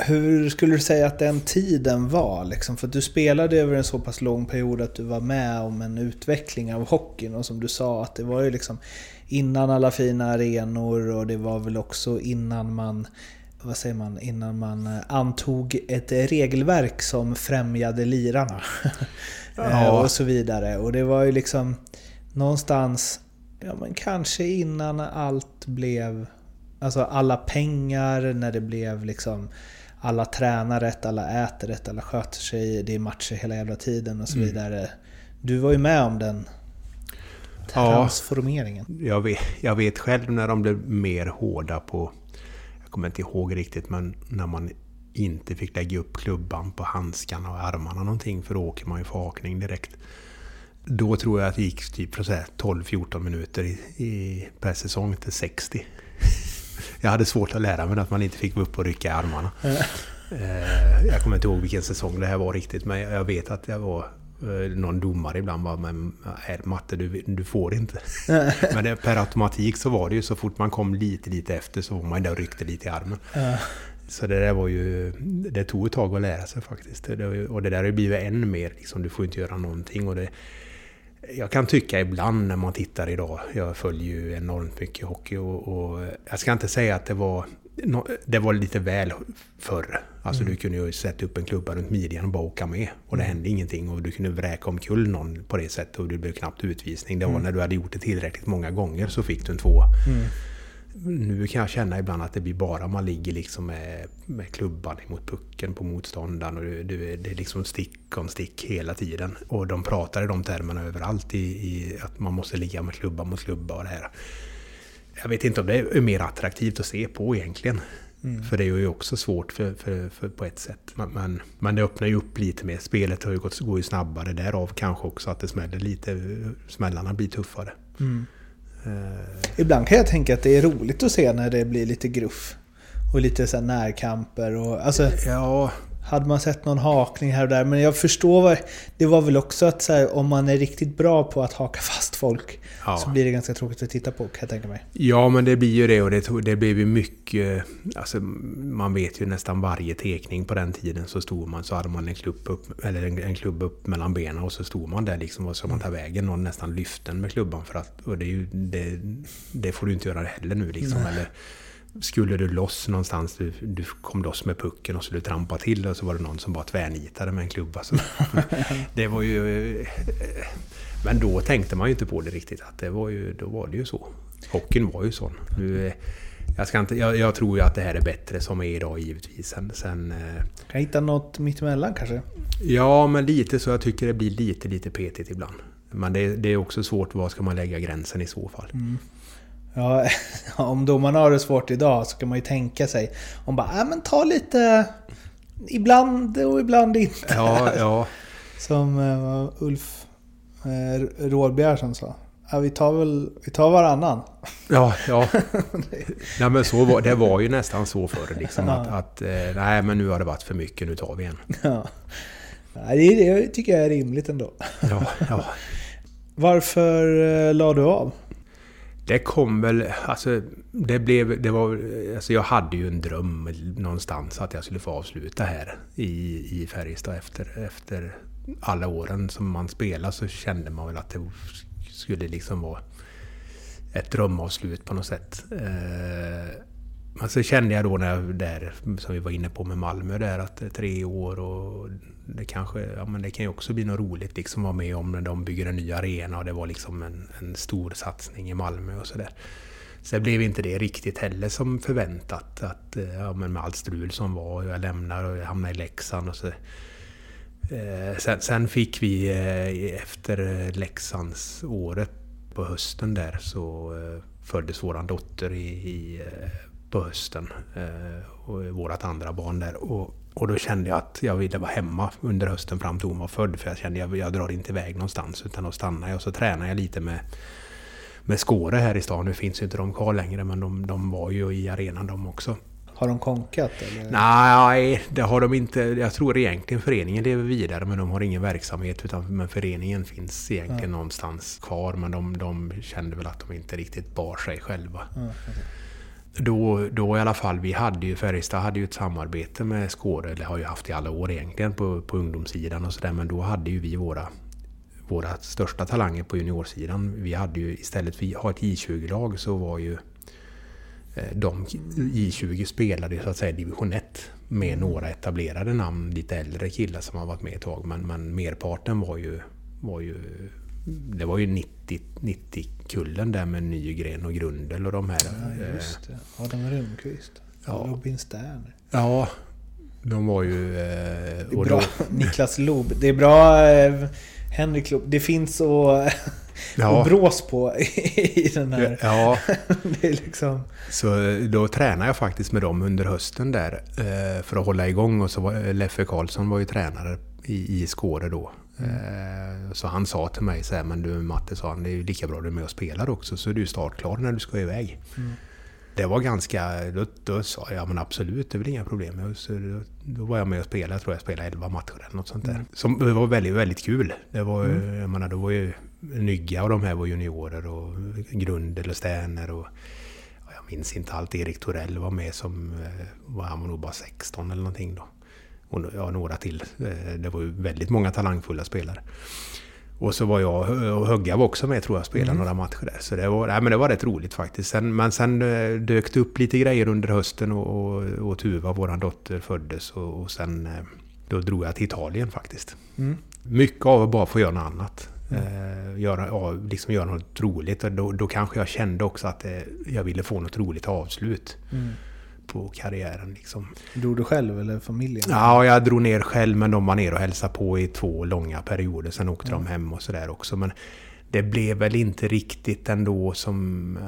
Hur skulle du säga att den tiden var? Liksom? För att du spelade över en så pass lång period att du var med om en utveckling av hockeyn. Och som du sa, att det var ju liksom innan alla fina arenor och det var väl också innan man vad säger man, innan man eh, antog ett regelverk som främjade lirarna. Eh, Ja. och så vidare. Och det var ju liksom någonstans, ja men kanske innan allt blev, alltså alla pengar, när det blev liksom alla tränar rätt, alla äter rätt, alla sköter sig, det är matcher hela jävla tiden och så vidare. Du var ju med om den Ja. transformeringen. Jag vet, jag vet själv när de blev mer hårda på... Jag kommer inte ihåg riktigt, men när man inte fick lägga upp klubban på handskarna och armarna någonting för då åker man ju för hakning direkt. Då tror jag att det gick typ från så här 12-14 minuter i, i, per säsong till 60. Jag hade svårt att lära mig att man inte fick vara upp och rycka i armarna. Eh, jag kommer inte ihåg vilken säsong det här var riktigt men jag vet att jag var eh, någon domare ibland bara men äh, Matte du, du får inte. men det, per automatik så var det ju så fort man kom lite lite efter så var man där och ryckte lite i armen. Så det där var ju... Det tog ett tag att lära sig faktiskt. Det, och det där har ju blivit än mer liksom, du får inte göra någonting. Och det, jag kan tycka ibland när man tittar idag, jag följer ju enormt mycket hockey och, och jag ska inte säga att det var det var lite väl förr. Alltså mm. du kunde ju sätta upp en klubba runt midjan och bara åka med. Och det mm. hände ingenting. Och du kunde vräka omkull någon på det sättet och det blev knappt utvisning. Det var mm. när du hade gjort det tillräckligt många gånger så fick du en tvåa. Mm nu kan jag känna ibland att det blir bara man ligger liksom med, med klubban mot pucken på motståndaren och det, det, det är liksom stick om stick hela tiden. Och de pratar i de termerna överallt i, i att man måste ligga med klubba mot klubba och det här. Jag vet inte om det är mer attraktivt att se på egentligen. Mm. För det är ju också svårt för, för, för på ett sätt. Men, men det öppnar ju upp lite mer. Spelet har ju gått, går ju snabbare därav kanske också att det smäller lite. Smällarna blir tuffare. Mm. Eh, ibland kan jag tänka att det är roligt att se när det blir lite gruff. Och lite så närkamper och... Alltså, ja, hade man sett någon hakning här och där. Men jag förstår vad... Det var väl också att så här, om man är riktigt bra på att haka fast folk ja. så blir det ganska tråkigt att titta på kan jag tänka mig. Ja, men det blir ju det och det, det blev ju mycket... Alltså, man vet ju nästan varje tekning på den tiden så stod man så hade man en klubb upp, eller en, en klubb upp mellan benen och så stod man där liksom och så man tar vägen och nästan lyften med klubban för att... Och det, är ju, det, det får du inte göra heller nu liksom. Eller, skulle du loss någonstans, du, du kom loss med pucken och skulle trampa till och så var det någon som bara tvärnitade med en klubba. Så det var ju... Men då tänkte man ju inte på det riktigt. Att det var ju, då var det ju så. Hockeyn var ju sån. Nu, jag, ska inte, jag, jag, tror ju att det här är bättre som är idag givetvis. Sen, sen, kan jag hitta något mittemellan kanske? Ja, men lite så. Jag tycker det blir lite, lite petigt ibland. Men det, det är också svårt, var ska man lägga gränsen i så fall? Mm. Ja, om domarna har det svårt idag så kan man ju tänka sig om bara, äh, men ta lite ibland och ibland inte. Ja, ja. Som uh, Ulf uh, Rådbjer sa. Ja, vi tar väl vi tar varannan. Ja, ja. nej, men så var, det var ju nästan så förr. Liksom, ja. att, att, eh, nej, men nu har det varit för mycket, nu tar vi en. Ja. Nej, det, det tycker jag är rimligt ändå. Ja, ja. Varför eh, la du av? Det kom väl, alltså det blev, det var, alltså jag hade ju en dröm någonstans att jag skulle få avsluta här i, i Färjestad efter, efter alla åren som man spelade så kände man väl att det skulle liksom vara ett drömavslut på något sätt. Eh, men så kände jag då när jag där, som vi var inne på med Malmö där, att tre år och det kanske, ja men det kan ju också bli något roligt liksom vara med om när de bygger en ny arena och det var liksom en, en stor satsning i Malmö och sådär. Sen blev inte det riktigt heller som förväntat. Att, eh, ja, men med allt strul som var, jag lämnar och jag hamnar i Leksand och så. Eh, sen, sen, fick vi eh, efter Leksands året på hösten där så föddes våran dotter i, i på hösten. Eh, och vårat andra barn där. Och, och då kände jag att jag ville vara hemma under hösten fram till hon var född. För jag kände att jag, jag drar inte iväg någonstans utan då stannar jag. Och så tränar jag lite med, med Skåre här i stan. Nu finns ju inte de kvar längre men de, de var ju i arenan de också. Har de konkat eller? Nej, det har de inte. Jag tror egentligen föreningen lever vidare men de har ingen verksamhet. Utan, men föreningen finns egentligen ja. någonstans kvar. Men de, de kände väl att de inte riktigt bar sig själva. Ja, okay då, då i alla fall, vi hade ju, Färjestad hade ju ett samarbete med Skåre, eller har ju haft i alla år egentligen på, på ungdomssidan och sådär, men då hade ju vi våra, våra största talanger på juniorsidan. Vi hade ju istället för att ha ett J20-lag så var ju eh, de J20 spelade så att säga division 1 med mm. några etablerade namn, lite äldre killar som har varit med ett tag, men, men merparten var ju, var ju det var ju 90, 90 kullen där med Nygren och Grundel och de här. Ja, just det. Adam Rundqvist. Ja. Robin Stern. Ja, de var ju... Eh, det är bra. Niklas Lob. Det är bra... Eh, Henrik Lob. Det finns och... Ja. och brås på i den här... Ja, Det är liksom... så då tränade jag faktiskt med dem under hösten där eh, för att hålla igång. Och så var Leffe Karlsson var ju tränare i, i Skåre då. Eh, Så han sa till mig så här, men du Matte, sa han, det är ju lika bra du är med och spelar också så är du startklar när du ska iväg. Det var ganska, då, då sa jag, ja men absolut, det är väl inga problem. Så då, då var jag med och spelade, jag tror jag spelade 11 matcher eller något sånt där. Som, det var väldigt, väldigt kul. Det var, ju- jag menar, då var ju Nygga och de här var juniorer och Grundel och Sterner och ja, jag minns inte allt. Erik Torell var med som, eh, var, han var nog bara 16 eller någonting då. Och ja, några till. Eh, Det var ju väldigt många talangfulla spelare. Och så var jag och Högga var också med tror jag spelade några matcher där. Så det var, nej, men det var rätt roligt faktiskt. Sen, men sen eh, dök det upp lite grejer under hösten och, och, och Tuva, våran dotter, föddes. Och, och sen eh, då drog jag till Italien faktiskt. Mycket av att bara få göra något annat. Eh, göra, ja, liksom göra något roligt. Och då, då kanske jag kände också att eh, jag ville få något roligt avslut på karriären. Liksom. Drog du själv eller familjen? Ja, jag drog ner själv men de var ner och hälsade på i två långa perioder. Sen åkte de hem och sådär också. Men det blev väl inte riktigt ändå som... Eh,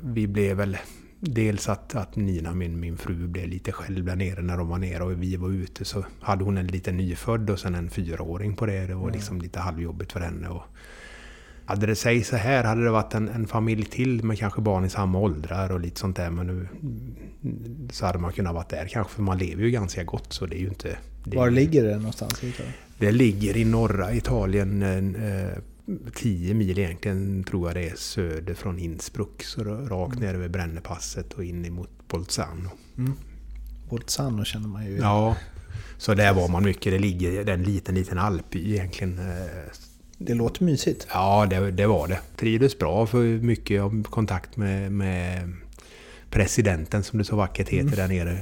vi blev väl... Dels att, att Nina, min, min fru, blev lite själv där nere när de var nere och vi var ute. Så hade hon en liten nyfödd och sen en fyraåring på det. Det var liksom lite halvjobbigt för henne. Och, hade det sig så här, hade det varit en, en familj till med kanske barn i samma åldrar och lite sånt där. Men nu så hade man kunnat vara där kanske, för man lever ju ganska gott så det är ju inte... Det, Var ligger det någonstans? det ligger i norra Italien, eh, 10 mil egentligen tror jag det är söder från Innsbruck. Så rakt ner över Brännepasset och in emot Bolzano. Bolzano känner man ju. Ja, så där var man mycket. Det ligger en liten, liten alpby egentligen. eh, Det låter mysigt. Ja, det, det var det. Trivdes bra för mycket av kontakt med, med presidenten som det så vackert heter där nere.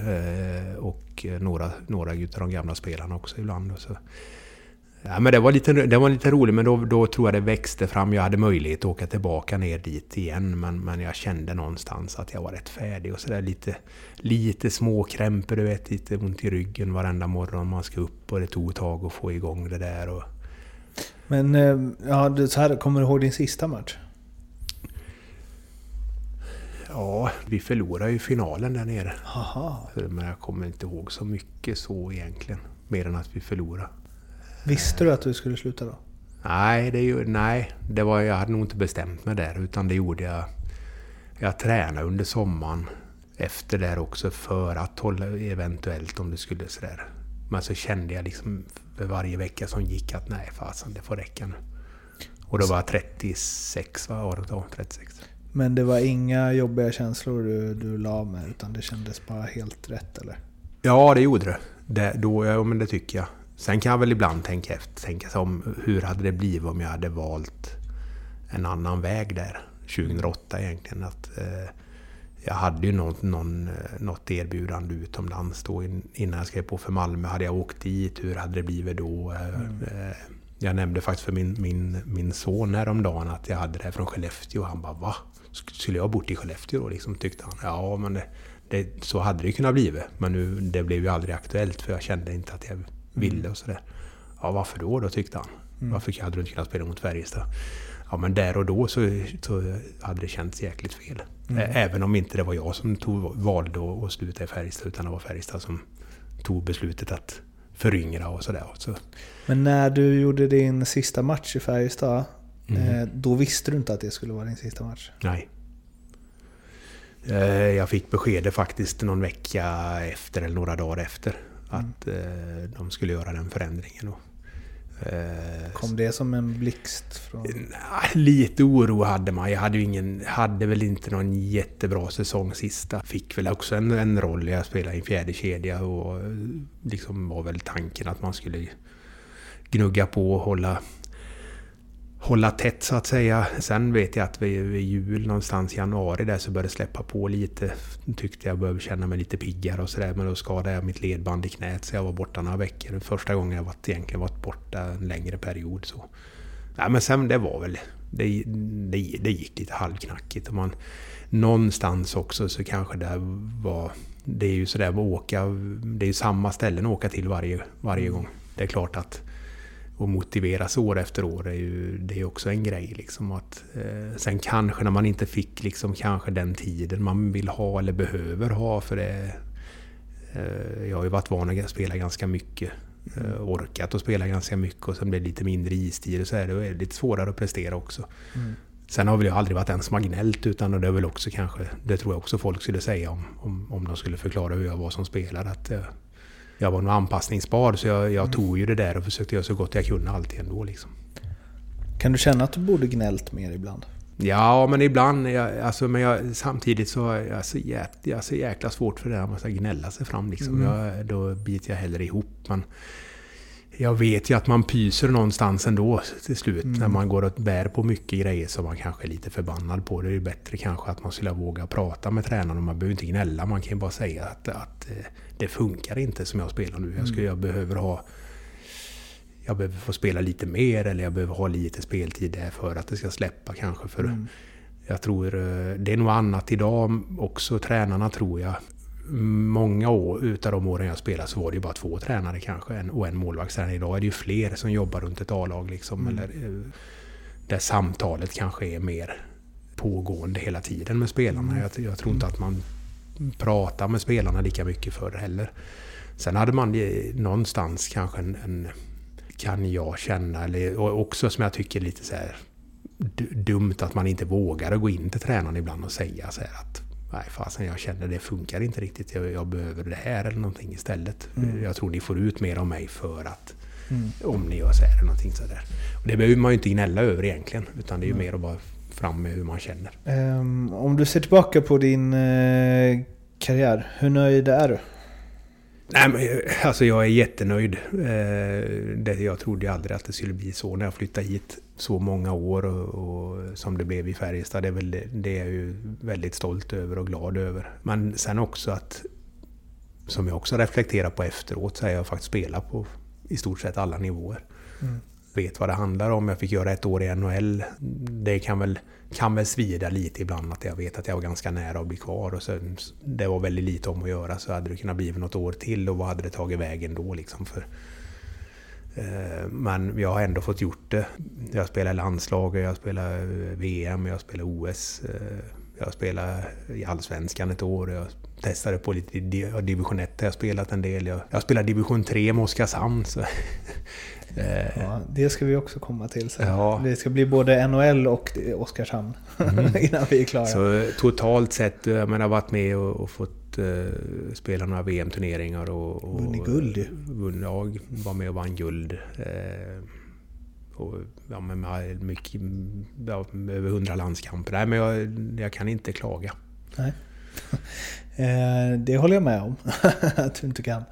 eh, Och några, några utav de gamla spelarna också ibland. Så. Ja, men det var lite, det var lite roligt men då, då tror jag det växte fram. Jag hade möjlighet att åka tillbaka ner dit igen men, men jag kände någonstans att jag var rätt färdig och sådär lite, lite småkrämpor, du vet, lite ont i ryggen varenda morgon man ska upp och det tog ett tag att få igång det där. Och, Men eh, ja, så här, kommer du ihåg din sista match? Ja, vi förlorade ju finalen där nere. Haha. Men jag kommer inte ihåg så mycket så egentligen. Mer än att vi förlorade. Visste du att du skulle sluta då? Nej, det, nej det var, jag hade nog inte bestämt mig där. Utan det gjorde jag... Jag tränade under sommaren efter där också för att hålla eventuellt om det skulle sådär. Men så kände jag liksom för varje vecka som gick att nej fasen det får räcka nu. Och då var jag 36 va? Året då, 36. Men det var inga jobbiga känslor du, du la med utan det kändes bara helt rätt eller? Ja, det gjorde det. det då, ja, men det tycker jag. Sen kan jag väl ibland tänka efter, tänka sig om hur hade det blivit om jag hade valt en annan väg där 2008 egentligen. Att, eh, jag hade ju något, någon, eh, något erbjudande utomlands då in- innan jag skrev på för Malmö. Hade jag åkt dit, hur hade det blivit då? Eh, eh, Jag nämnde faktiskt för min, min, min son häromdagen att jag hade det här från Skellefteå. Han bara va? Sk- Skulle jag ha bott i Skellefteå då? Liksom, tyckte han. Ja, men det, det, så hade det kunnat blivit. Men nu, det blev ju aldrig aktuellt för jag kände inte att jag ville och sådär. Ja, varför då? Då tyckte han. Varför hade du inte kunnat spela mot Färjestad? Ja, men där och då så, så hade det känts jäkligt fel. Ä- Även om inte det var jag som tog, valde att, sluta i Färjestad utan det var Färjestad som tog beslutet att föryngra och sådär. Så, Men när du gjorde din sista match i Färjestad, eh, då visste du inte att det skulle vara din sista match? Nej. Eh, Jag fick beskedet faktiskt någon vecka efter, eller några dagar efter, att eh, de skulle göra den förändringen. Och, Kom det som en blixt från... Lite oro hade man. Jag hade, ingen, hade väl inte någon jättebra säsong sista. Fick väl också en, en roll. Jag spelade i en fjärde kedja och eh, liksom var väl tanken att man skulle gnugga på och hålla, hålla tätt så att säga. Sen vet jag att vid, vid jul någonstans i januari där så började det släppa på lite. Tyckte jag började känna mig lite piggare och sådär. Men då skadade jag mitt ledband i knät så jag var borta några veckor. Första gången jag varit, egentligen varit borta en längre period. så. Nej, men sen det var väl... Det, det, det gick lite halvknackigt. Och man, någonstans också så kanske det var... Det är ju sådär att åka... Det är ju samma ställen att åka till varje, varje gång. Det är klart att och motiveras år efter år är ju det är också en grej. Liksom att, eh, sen kanske när man inte fick liksom, kanske den tiden man vill ha eller behöver ha för det. Eh, jag har ju varit van att spela ganska mycket. Eh, orkat att spela ganska mycket och sen blir det lite mindre istid och så är det, är det lite svårare att prestera också. Mm. Sen har väl jag aldrig varit en som har gnällt utan det är väl också kanske, det tror jag också folk skulle säga om, om, om de skulle förklara hur jag var som spelare. Att jag, var nog anpassningsbar så jag, jag tog ju det där och försökte göra så gott jag kunde alltid ändå. Liksom. Kan du känna att du borde gnällt mer ibland? Ja, men ibland. Jag, alltså, men jag, samtidigt så är jag så, jä, jag så jäkla svårt för det där man ska gnälla sig fram. Liksom. Jag, då biter jag hellre ihop. Men jag vet ju att man pyser någonstans ändå till slut. När man går och bär på mycket grejer som man kanske är lite förbannad på. Det är ju bättre kanske att man skulle våga prata med tränaren. Man behöver inte gnälla. Man kan ju bara säga att, att eh, det funkar inte som jag spelar nu. Jag, skulle, jag behöver ha jag behöver få spela lite mer eller jag behöver ha lite speltid där för att det ska släppa kanske. För Jag tror eh, det är nog annat idag också. Tränarna tror jag. Många år utav de åren jag spelade så var det ju bara två tränare kanske en, och en målvaktstränare. Idag är det ju fler som jobbar runt ett A-lag liksom. Eller, eh, där samtalet kanske är mer pågående hela tiden med spelarna. Jag, jag tror inte att man pratar med spelarna lika mycket förr heller. Sen hade man ju någonstans kanske en, en kan jag känna, eller också som jag tycker lite så här du- dumt att man inte vågar gå in till tränaren ibland och säga så här att Nej fasen jag känner det funkar inte riktigt, jag, jag behöver det här eller någonting istället. Jag tror ni får ut mer av mig för att om ni gör så här eller någonting sådär. Och det behöver man ju inte gnälla över egentligen, utan det är ju mer att bara fram med hur man känner. Ehm, om du ser tillbaka på din eh, karriär, hur nöjd är du? Nej, men, eh, alltså jag är jättenöjd. Eh, det, jag trodde aldrig att det skulle bli så när jag flyttade hit så många år och, och som det blev i Färjestad. Det är, väl, det är jag ju väldigt stolt över och glad över. Men sen också att, som jag också reflekterar på efteråt, så har jag faktiskt spelat på i stort sett alla nivåer. Vet vad det handlar om. Jag fick göra ett år i NHL. Det kan väl, kan väl svida lite ibland att jag vet att jag var ganska nära att bli kvar. Och sen, det var väldigt lite om att göra så hade det kunnat bli något år till och vad hade det tagit vägen då liksom? För, men jag har ändå fått gjort det. Jag spelar landslaget, jag spelar eh, VM, jag spelar OS. eh, Jag spelar i Allsvenskan ett år. Jag testade på lite di- division 1 har jag spelat en del. Jag, jag spelar division 3 med Oskarshamn. Så. Eh, Ja, det ska vi också komma till sen. Ja. Det ska bli både NHL och Oskarshamn innan vi är klara. Så totalt sett, jag menar, varit med och, och fått eh, spela några VM-turneringar och... och Vunnit guld ju. Vunn, ja, var med och vann guld. Eh, och, ja, med mycket, ja, över hundra landskamper. Nej, men jag, jag kan inte klaga. Nej. Eh, det håller jag med om att du inte kan.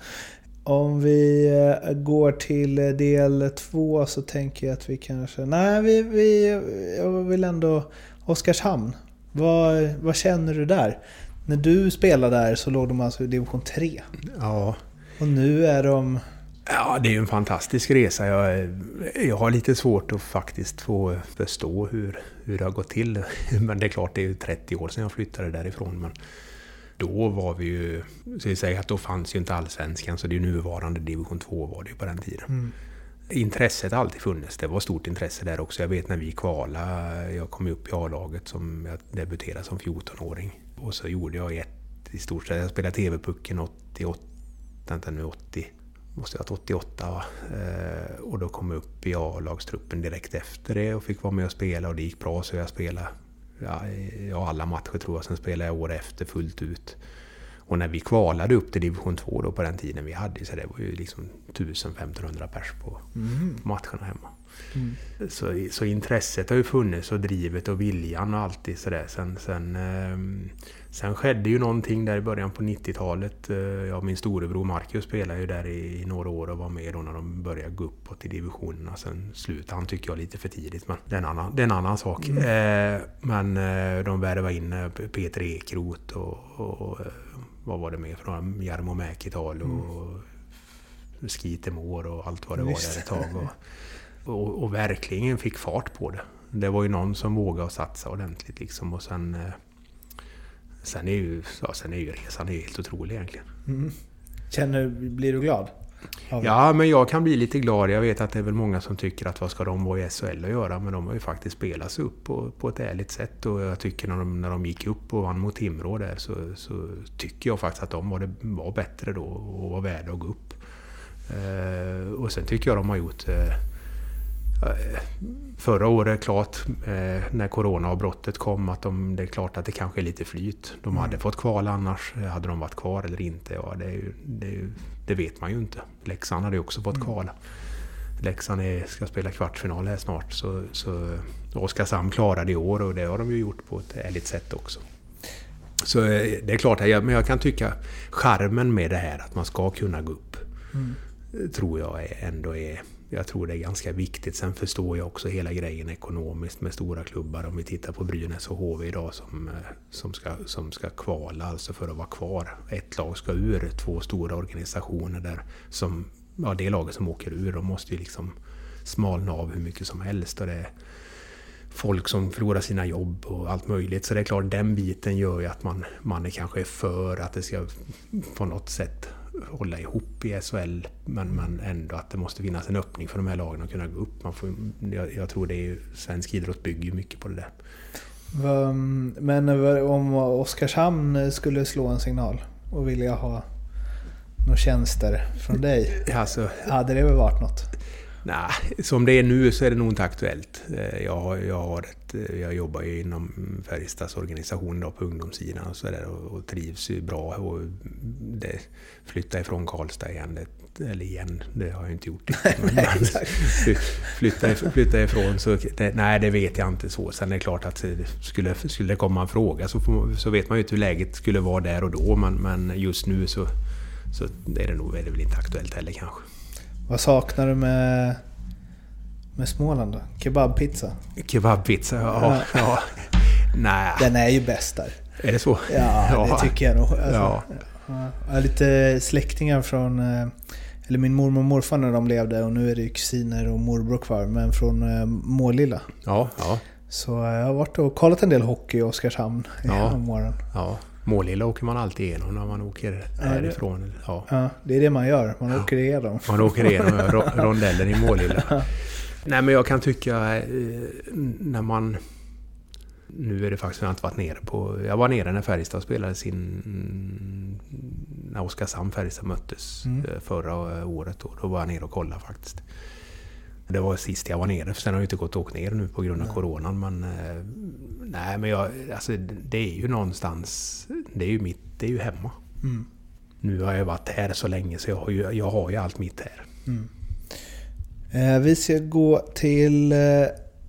Om vi eh, går till del två så tänker jag att vi kanske... Nej, vi, vi, jag vill ändå... Oskarshamn. Vad, vad känner du där? När du spelade där så låg de alltså i division 3. Ja, Och nu är de... Ja, det är ju en fantastisk resa. Jag, jag har lite svårt att faktiskt få förstå hur, hur det har gått till. Men det är klart, det är ju 30 år sedan jag flyttade därifrån. Men då var vi ju... Så vi säger att då fanns ju inte allsvenskan, så det är ju nuvarande division 2 var det ju på den tiden. Intresset har alltid funnits. Det var stort intresse där också. Jag vet när vi kvalade, jag kom upp i A-laget som jag debuterade som 14-åring. Och så gjorde jag ett i stort sett. Jag spelade TV-pucken 88, vänta nu 80, måste jag ha varit 88 va? Eh, och då kom jag upp i A-lagstruppen direkt efter det och fick vara med och spela och det gick bra så jag spelade ja, alla matcher tror jag. Sen spelade jag år efter fullt ut. Och när vi kvalade upp till division 2 då på den tiden vi hade så det var ju liksom 1500 pers på matcherna hemma. Så, så intresset har ju funnits och drivet och viljan och alltid sådär. Sen, sen, ehm, sen skedde ju någonting där i början på 90-talet. Eh, Ja, min storebror Marcus spelade ju där i, några år och var med då när de började gå uppåt i divisionerna. Sen slutade han tycker jag lite för tidigt, men det är en annan, det är en annan sak. Eh, men eh, de värvade in Peter Ekroth och, och vad var det mer för några? Jarmo Mäkital och Skitemår och allt vad det var där ett tag. Och, och, och verkligen fick fart på det. Det var ju någon som vågade satsa ordentligt liksom och sen... eh, Sen är ju, ja, sen är ju resan helt otrolig egentligen. Känner, blir du glad? Ja, men jag kan bli lite glad. Jag vet att det är väl många som tycker att vad ska de vara i SHL att göra? Men de har ju faktiskt spelat sig upp på, på ett ärligt sätt. Och jag tycker när de, när de gick upp och vann mot Timrå där så, så tycker jag faktiskt att de var, det, var bättre då och var värda att gå upp. Eh, och sen tycker jag de har gjort eh, Förra året, klart, eh, när coronaavbrottet kom, att de, det är klart att det kanske är lite flyt. De hade fått kval annars. Hade de varit kvar eller inte? Ja, det, ju, det, ju, det vet man ju inte. Leksand hade ju också fått kvala. Leksand är, ska spela kvartsfinal här snart. Så, så Oskarshamn klarade i år och det har de ju gjort på ett ärligt sätt också. Så eh, det är klart, jag, men jag kan tycka charmen med det här att man ska kunna gå upp. eh, Tror jag ändå är... Jag tror det är ganska viktigt. Sen förstår jag också hela grejen ekonomiskt med stora klubbar. Om vi tittar på Brynäs och HV idag som, eh, som, ska, som ska kvala, alltså för att vara kvar. Ett lag ska ur, två stora organisationer där som... Ja, det laget som åker ur, de måste ju liksom smalna av hur mycket som helst. Och det, är folk som förlorar sina jobb och allt möjligt. Så det är klart, den biten gör ju att man, man är kanske är för att det ska på något sätt hålla ihop i SHL. Men, men ändå att det måste finnas en öppning för de här lagen att kunna gå upp. Man får, jag, jag tror det är ju, svensk idrott bygger ju mycket på det där. Men om Oskarshamn skulle slå en signal och vilja ha några tjänster från dig, Alltså, hade det väl varit något? Nej, som det är nu så är det nog inte aktuellt. Eh, Jag, har, jag, har ett, eh, jag jobbar ju inom Färjestads organisation då på ungdomssidan och, så där, och, och trivs ju bra. Och det, flytta ifrån Karlstad igen, det, eller igen, det har jag inte gjort. Men, men fly- flytta, flytta ifrån, så det, nej det vet jag inte så. Sen är det klart att skulle, skulle det komma en fråga så, får, så vet man ju inte hur läget skulle vara där och då. Men, men just nu så, så är det nog är det väl inte aktuellt heller kanske. Vad saknar du med, med Småland då? Kebabpizza? Kebabpizza, ja. ja. Nej, Den är ju bäst där. är det så? Ja, det tycker jag nog. Alltså, Ja. ja. Jag har lite släktingar från, eh, eller min mormor och morfar när de levde och nu är det ju kusiner och morbror kvar, men från eh, Målilla. Ja, ja, Så eh, jag har varit och kollat en del hockey i Oskarshamn Ja. om morgonen. ja. Målilla åker man alltid igenom när man åker härifrån. Ja. Ja, det är det man gör. Man åker igenom. Man åker igenom ro- rondellen i Målilla. Nej men jag kan tycka eh, när man... Nu är det faktiskt, jag inte varit nere på... Jag var nere när Färjestad spelade sin... När Oskarshamn Färjestad möttes Mm. eh, förra eh, året. Då, då var jag nere och kollade faktiskt. Det var sist jag var nere, för sen har jag inte gått och åkt ner nu på grund av coronan. Men, eh, nej, men jag, alltså, det är ju någonstans... Det är ju mitt... Det är ju hemma. Mm. Nu har jag varit här så länge så jag har ju, jag har ju allt mitt här. Eh, Vi ska gå till eh,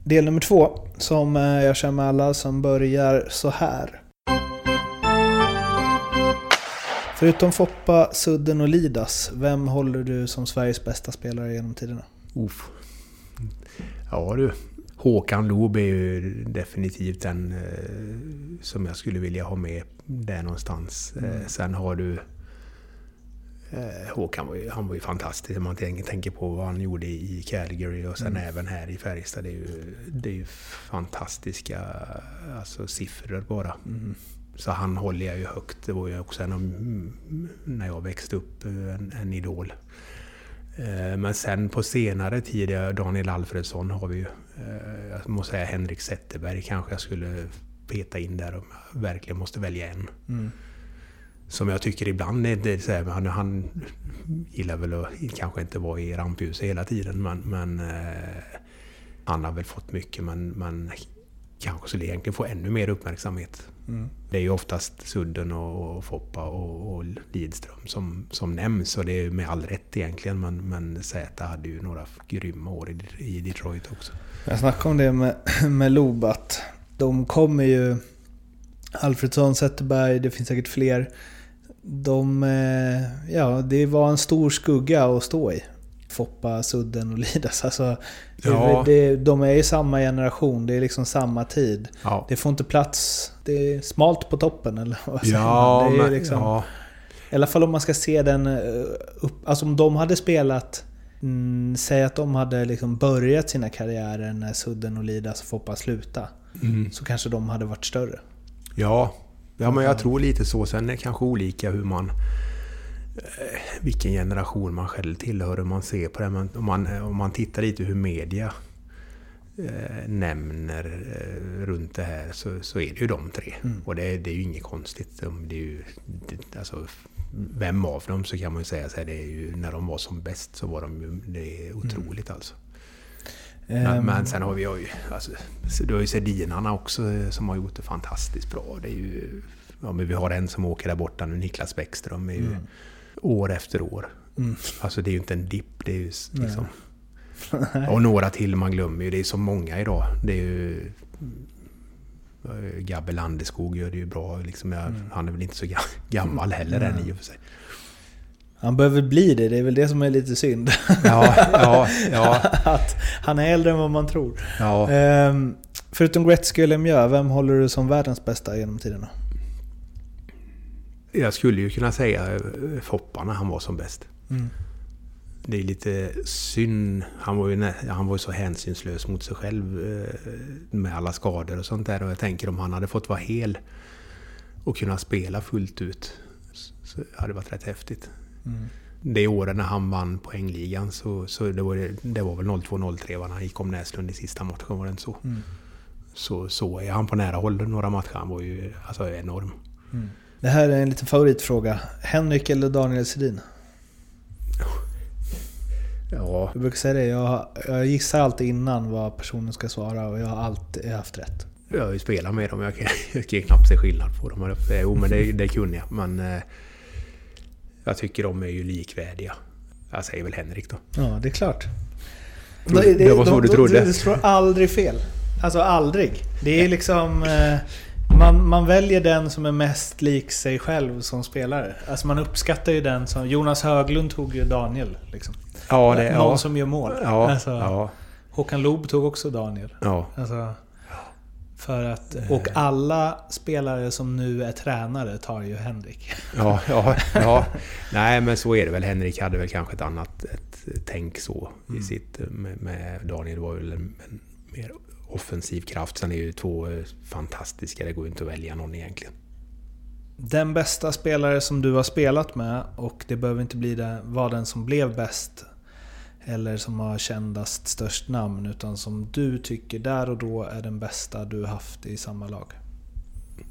del nummer två som eh, jag kör med alla som börjar så här. Förutom Foppa, Sudden och Lidas, vem håller du som Sveriges bästa spelare genom tiderna? Uff. Ja du. Håkan Loob är ju definitivt den eh, som jag skulle vilja ha med där någonstans. Eh, sen har du... Eh, Håkan var ju, han var ju fantastisk om man tänker, på vad han gjorde i Calgary och sen även här i Färjestad. Det är ju, det är ju fantastiska alltså, siffror bara. Så han håller jag ju högt. Det var ju också en av, mm, när jag växte upp, eh, en, en idol. Eh, Men sen på senare tid, ja, Daniel Alfredsson har vi ju. eh, Jag måste säga Henrik Zetterberg kanske jag skulle peta in där om jag verkligen måste välja en. Som jag tycker ibland är det så här, han, han gillar väl att kanske inte vara i rampljuset hela tiden men, men eh, han har väl fått mycket men, men kanske skulle egentligen få ännu mer uppmärksamhet. Det är ju oftast Sudden och, och Foppa och, och Lidström som, som nämns och det är med all rätt egentligen men, men Zäta hade ju några grymma år i, i Detroit också. Jag snackade om det med, med Loob att de kommer ju... Alfredsson, Zetterberg, det finns säkert fler. De... Eh, ja, det var en stor skugga att stå i. Foppa, Sudden och Lidas. Alltså, Ja. det, de är i samma generation, det är liksom samma tid. Ja, Det får inte plats. Det är smalt på toppen eller vad säger ja, man? Det är men, liksom, ja, I alla fall om man ska se den eh, upp... Alltså om de hade spelat... Mm, säg att de hade liksom börjat sina karriärer när Sudden och Lidas och Foppa slutade. mm. Så kanske de hade varit större. Ja, ja men jag tror lite så. Sen är det kanske olika hur man... eh, vilken generation man själv tillhör och man ser på det. Men om, man, om man tittar lite hur media eh, nämner eh, runt det här så, så är det ju de tre. Mm. Och det, det är ju inget konstigt. De- Det är ju, det, alltså, vem av dem så kan man ju säga så här, det är ju när de var som bäst så var de ju, det är otroligt alltså. Men, Ehm, men sen har vi ju, alltså, så du har ju Sedinarna också eh, som har gjort det fantastiskt bra. Det är ju, ja, men vi har en som åker där borta nu, Niklas Bäckström, är ju år efter år. Mm. Alltså det är ju inte en dipp, det är ju s- liksom... och några till man glömmer ju, det är så många idag. Det är ju... eh, Gabbe Landeskog gör det ju bra. Liksom, jag, Han är väl inte så ga- gammal heller än i och för sig. Han behöver bli det, det är väl det som är lite synd. Ja, ja, ja. att han är äldre än vad man tror. ja. Ehm, förutom Gretzky och Lemieux, vem håller du som världens bästa genom tiderna? Jag skulle ju kunna säga eh, Foppa när han var som bäst. Mm. Det är lite synd. Han var ju, nä- han var ju så hänsynslös mot sig själv eh, med alla skador och sånt där. Och jag tänker om han hade fått vara hel och kunna spela fullt ut så hade det varit rätt häftigt. Mm. Det året när han vann poängligan så, så det, var, det var väl 02-03 va, när han gick om Näslund i sista matchen, var det inte så? Mm. Så, så är han på nära håll några matcher. Han var ju alltså, enorm. Det här är en liten favoritfråga. Henrik eller Daniel Sedin? Ja, Jag brukar säga det, jag, jag gissar alltid innan vad personen ska svara och jag har alltid haft rätt. Jag har ju spelat med dem, jag kan, jag kan knappt se skillnad på dem. Jo, men det, det kunde jag. Men eh, jag tycker de är ju likvärdiga. Jag säger väl Henrik då. Ja, det är klart. Trodde- det var så du trodde. Det slår aldrig fel. Alltså aldrig. Det är liksom... eh, Man, man väljer den som är mest lik sig själv som spelare. Alltså man uppskattar ju den som... Jonas Höglund tog ju Daniel. Liksom. Ja, det, Någon ja. som gör mål. Ja, alltså, ja, Håkan Loob tog också Daniel. ja. Alltså, för att, och alla spelare som nu är tränare tar ju Henrik. Ja, ja, ja. Nej, men så är det väl. Henrik hade väl kanske ett annat ett tänk så i sitt... Med, med Daniel var väl en, en mer offensiv kraft. Sen är ju två eh, fantastiska. Det går ju inte att välja någon egentligen. Den bästa spelare som du har spelat med, och det behöver inte bli det, var den som blev bäst eller som har kändast störst namn, utan som du tycker där och då är den bästa du haft i samma lag.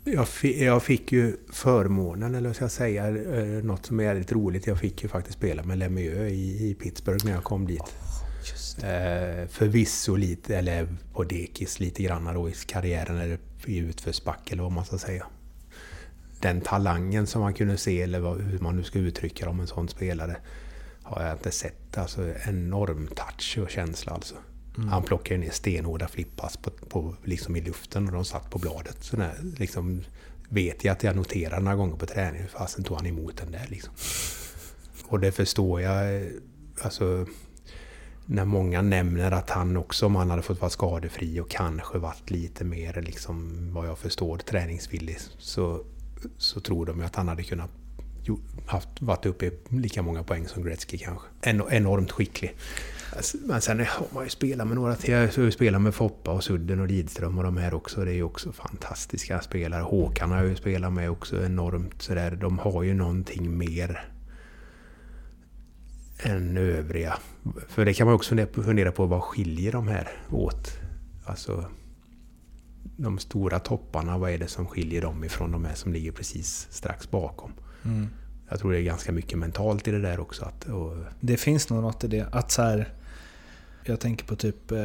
Jag fick, jag fick ju förmånen, eller ska jag säga, eh, något som är lite roligt. Jag fick ju faktiskt spela med Lemieux i, i Pittsburgh när jag kom dit. Eh, förvisso lite, eller på dekis lite grann då i karriären, eller i utförsbacke eller vad man ska säga. Den talangen som man kunde se, eller vad, hur man nu ska uttrycka det om en sån spelare, har jag inte sett. Alltså enorm touch och känsla alltså. Han plockade ner stenhårda flippas på, på, liksom i luften och de satt på bladet. Så där, liksom, vet jag att jag noterade några gånger på träning. Hur fasen tog han emot den där liksom. Och det förstår jag. eh, Alltså, när många nämner att han också, om han hade fått vara skadefri och kanske varit lite mer, liksom, vad jag förstår, träningsvillig, så, så tror de ju att han hade kunnat haft, varit uppe i lika många poäng som Gretzky kanske. En, enormt skicklig. Alltså, men sen har man ju spelat med några till. Jag har ju spelat med Foppa och Sudden och Lidström och de här också. Det är ju också fantastiska spelare. Håkan har jag ju spelat med också enormt sådär. De har ju någonting mer än övriga. För det kan man också fundera på, vad skiljer de här åt? Alltså de stora topparna, vad är det som skiljer dem ifrån de här som ligger precis strax bakom? Jag tror det är ganska mycket mentalt i det där också. Att, och, Det finns nog något i det. Att så här, jag tänker på typ eh,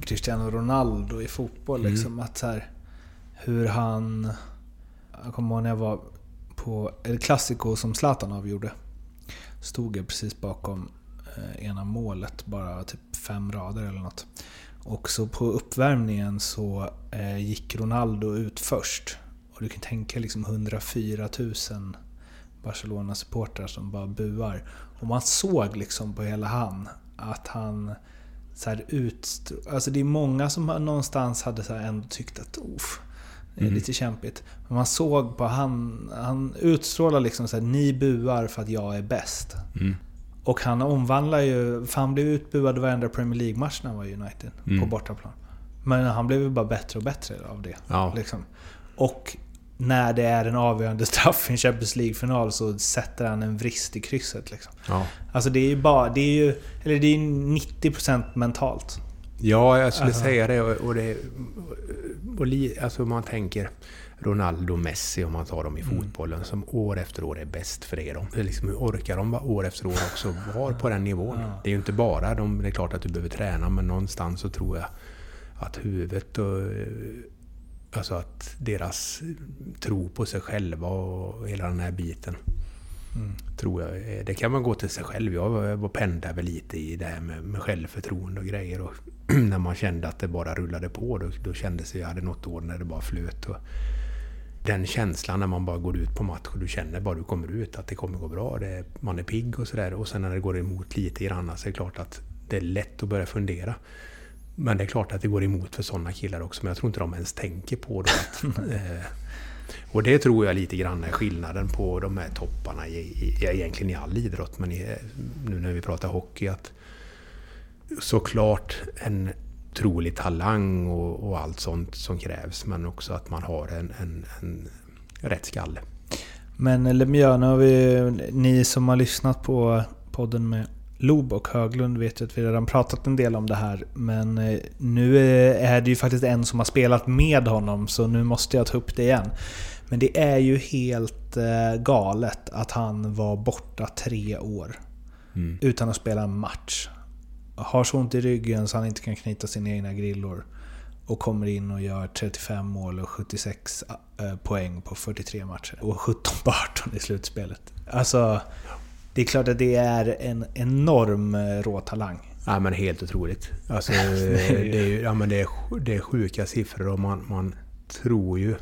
Cristiano Ronaldo i fotboll. Mm. Liksom, att så här, hur han... Jag kommer ihåg när jag var på El Clasico som Zlatan avgjorde. Stod jag precis bakom eh, ena målet, bara typ fem rader eller något. Och så på uppvärmningen så eh, gick Ronaldo ut först. Och du kan tänka liksom 104 000 Barcelona-supportrar som bara buar. Och man såg liksom på hela han att han så här ut... Alltså det är många som någonstans hade så här ändå tyckt att Oof, Mm. lite kämpigt. Men man såg på han, han utstrålar liksom så här, ni buar för att jag är bäst. mm. Och han omvandlar ju, för han blev utbuad varenda Premier League-match när han var i United. På Mm. bortaplan. Men han blev ju bara bättre och bättre av det. Ja. Liksom. Och när det är en avgörande straff i en Champions League-final så sätter han en vrist i krysset. Liksom. Ja. Alltså det är ju bara... Det är ju... Eller det är ju 90% mentalt. Ja, jag skulle Alltså. säga det. Och, det och li, alltså man tänker Ronaldo och Messi, om man tar dem i Mm. fotbollen, som år efter år är bäst för det. De, liksom, hur orkar de va- år efter år också vara på den nivån? Det är ju inte bara de, det är klart att du behöver träna, men någonstans så tror jag att huvudet och Alltså att deras tro på sig själva och hela den här biten. Tror jag. Det kan man gå till sig själv. Jag pendlade väl lite i det här med, med självförtroende och grejer. Och när man kände att det bara rullade på, då, då kändes det jag hade något år när det bara flöt. Och den känslan när man bara går ut på match och du känner bara du kommer ut att det kommer gå bra. Det, man är pigg och sådär. Och sen när det går emot lite grann så är det klart att det är lätt att börja fundera. Men det är klart att det går emot för sådana killar också, men jag tror inte de ens tänker på det. Att, eh, och det tror jag lite grann är skillnaden på de här topparna i, i, egentligen i all idrott, men i, nu när vi pratar hockey, att såklart en otrolig talang och, och allt sånt som krävs, men också att man har en, en, en rätt skalle. Men Lemieux, nu har vi, ni som har lyssnat på podden med Lob och Höglund vet ju att vi redan pratat en del om det här. Men eh, nu eh, är det ju faktiskt en som har spelat med honom, så nu måste jag ta upp det igen. Men det är ju helt eh, galet att han var borta tre år Mm. utan att spela en match. Har så ont i ryggen så han inte kan knyta sina egna grillor. Och kommer in och gör 35 mål och 76 eh, poäng på 43 matcher. Och 17 på 18 i slutspelet. Alltså, det är klart att det är en enorm eh, rå talang. Ja men helt otroligt. Alltså, Det är ju- ja, men det, är, det är sjuka siffror och man, man tror ju...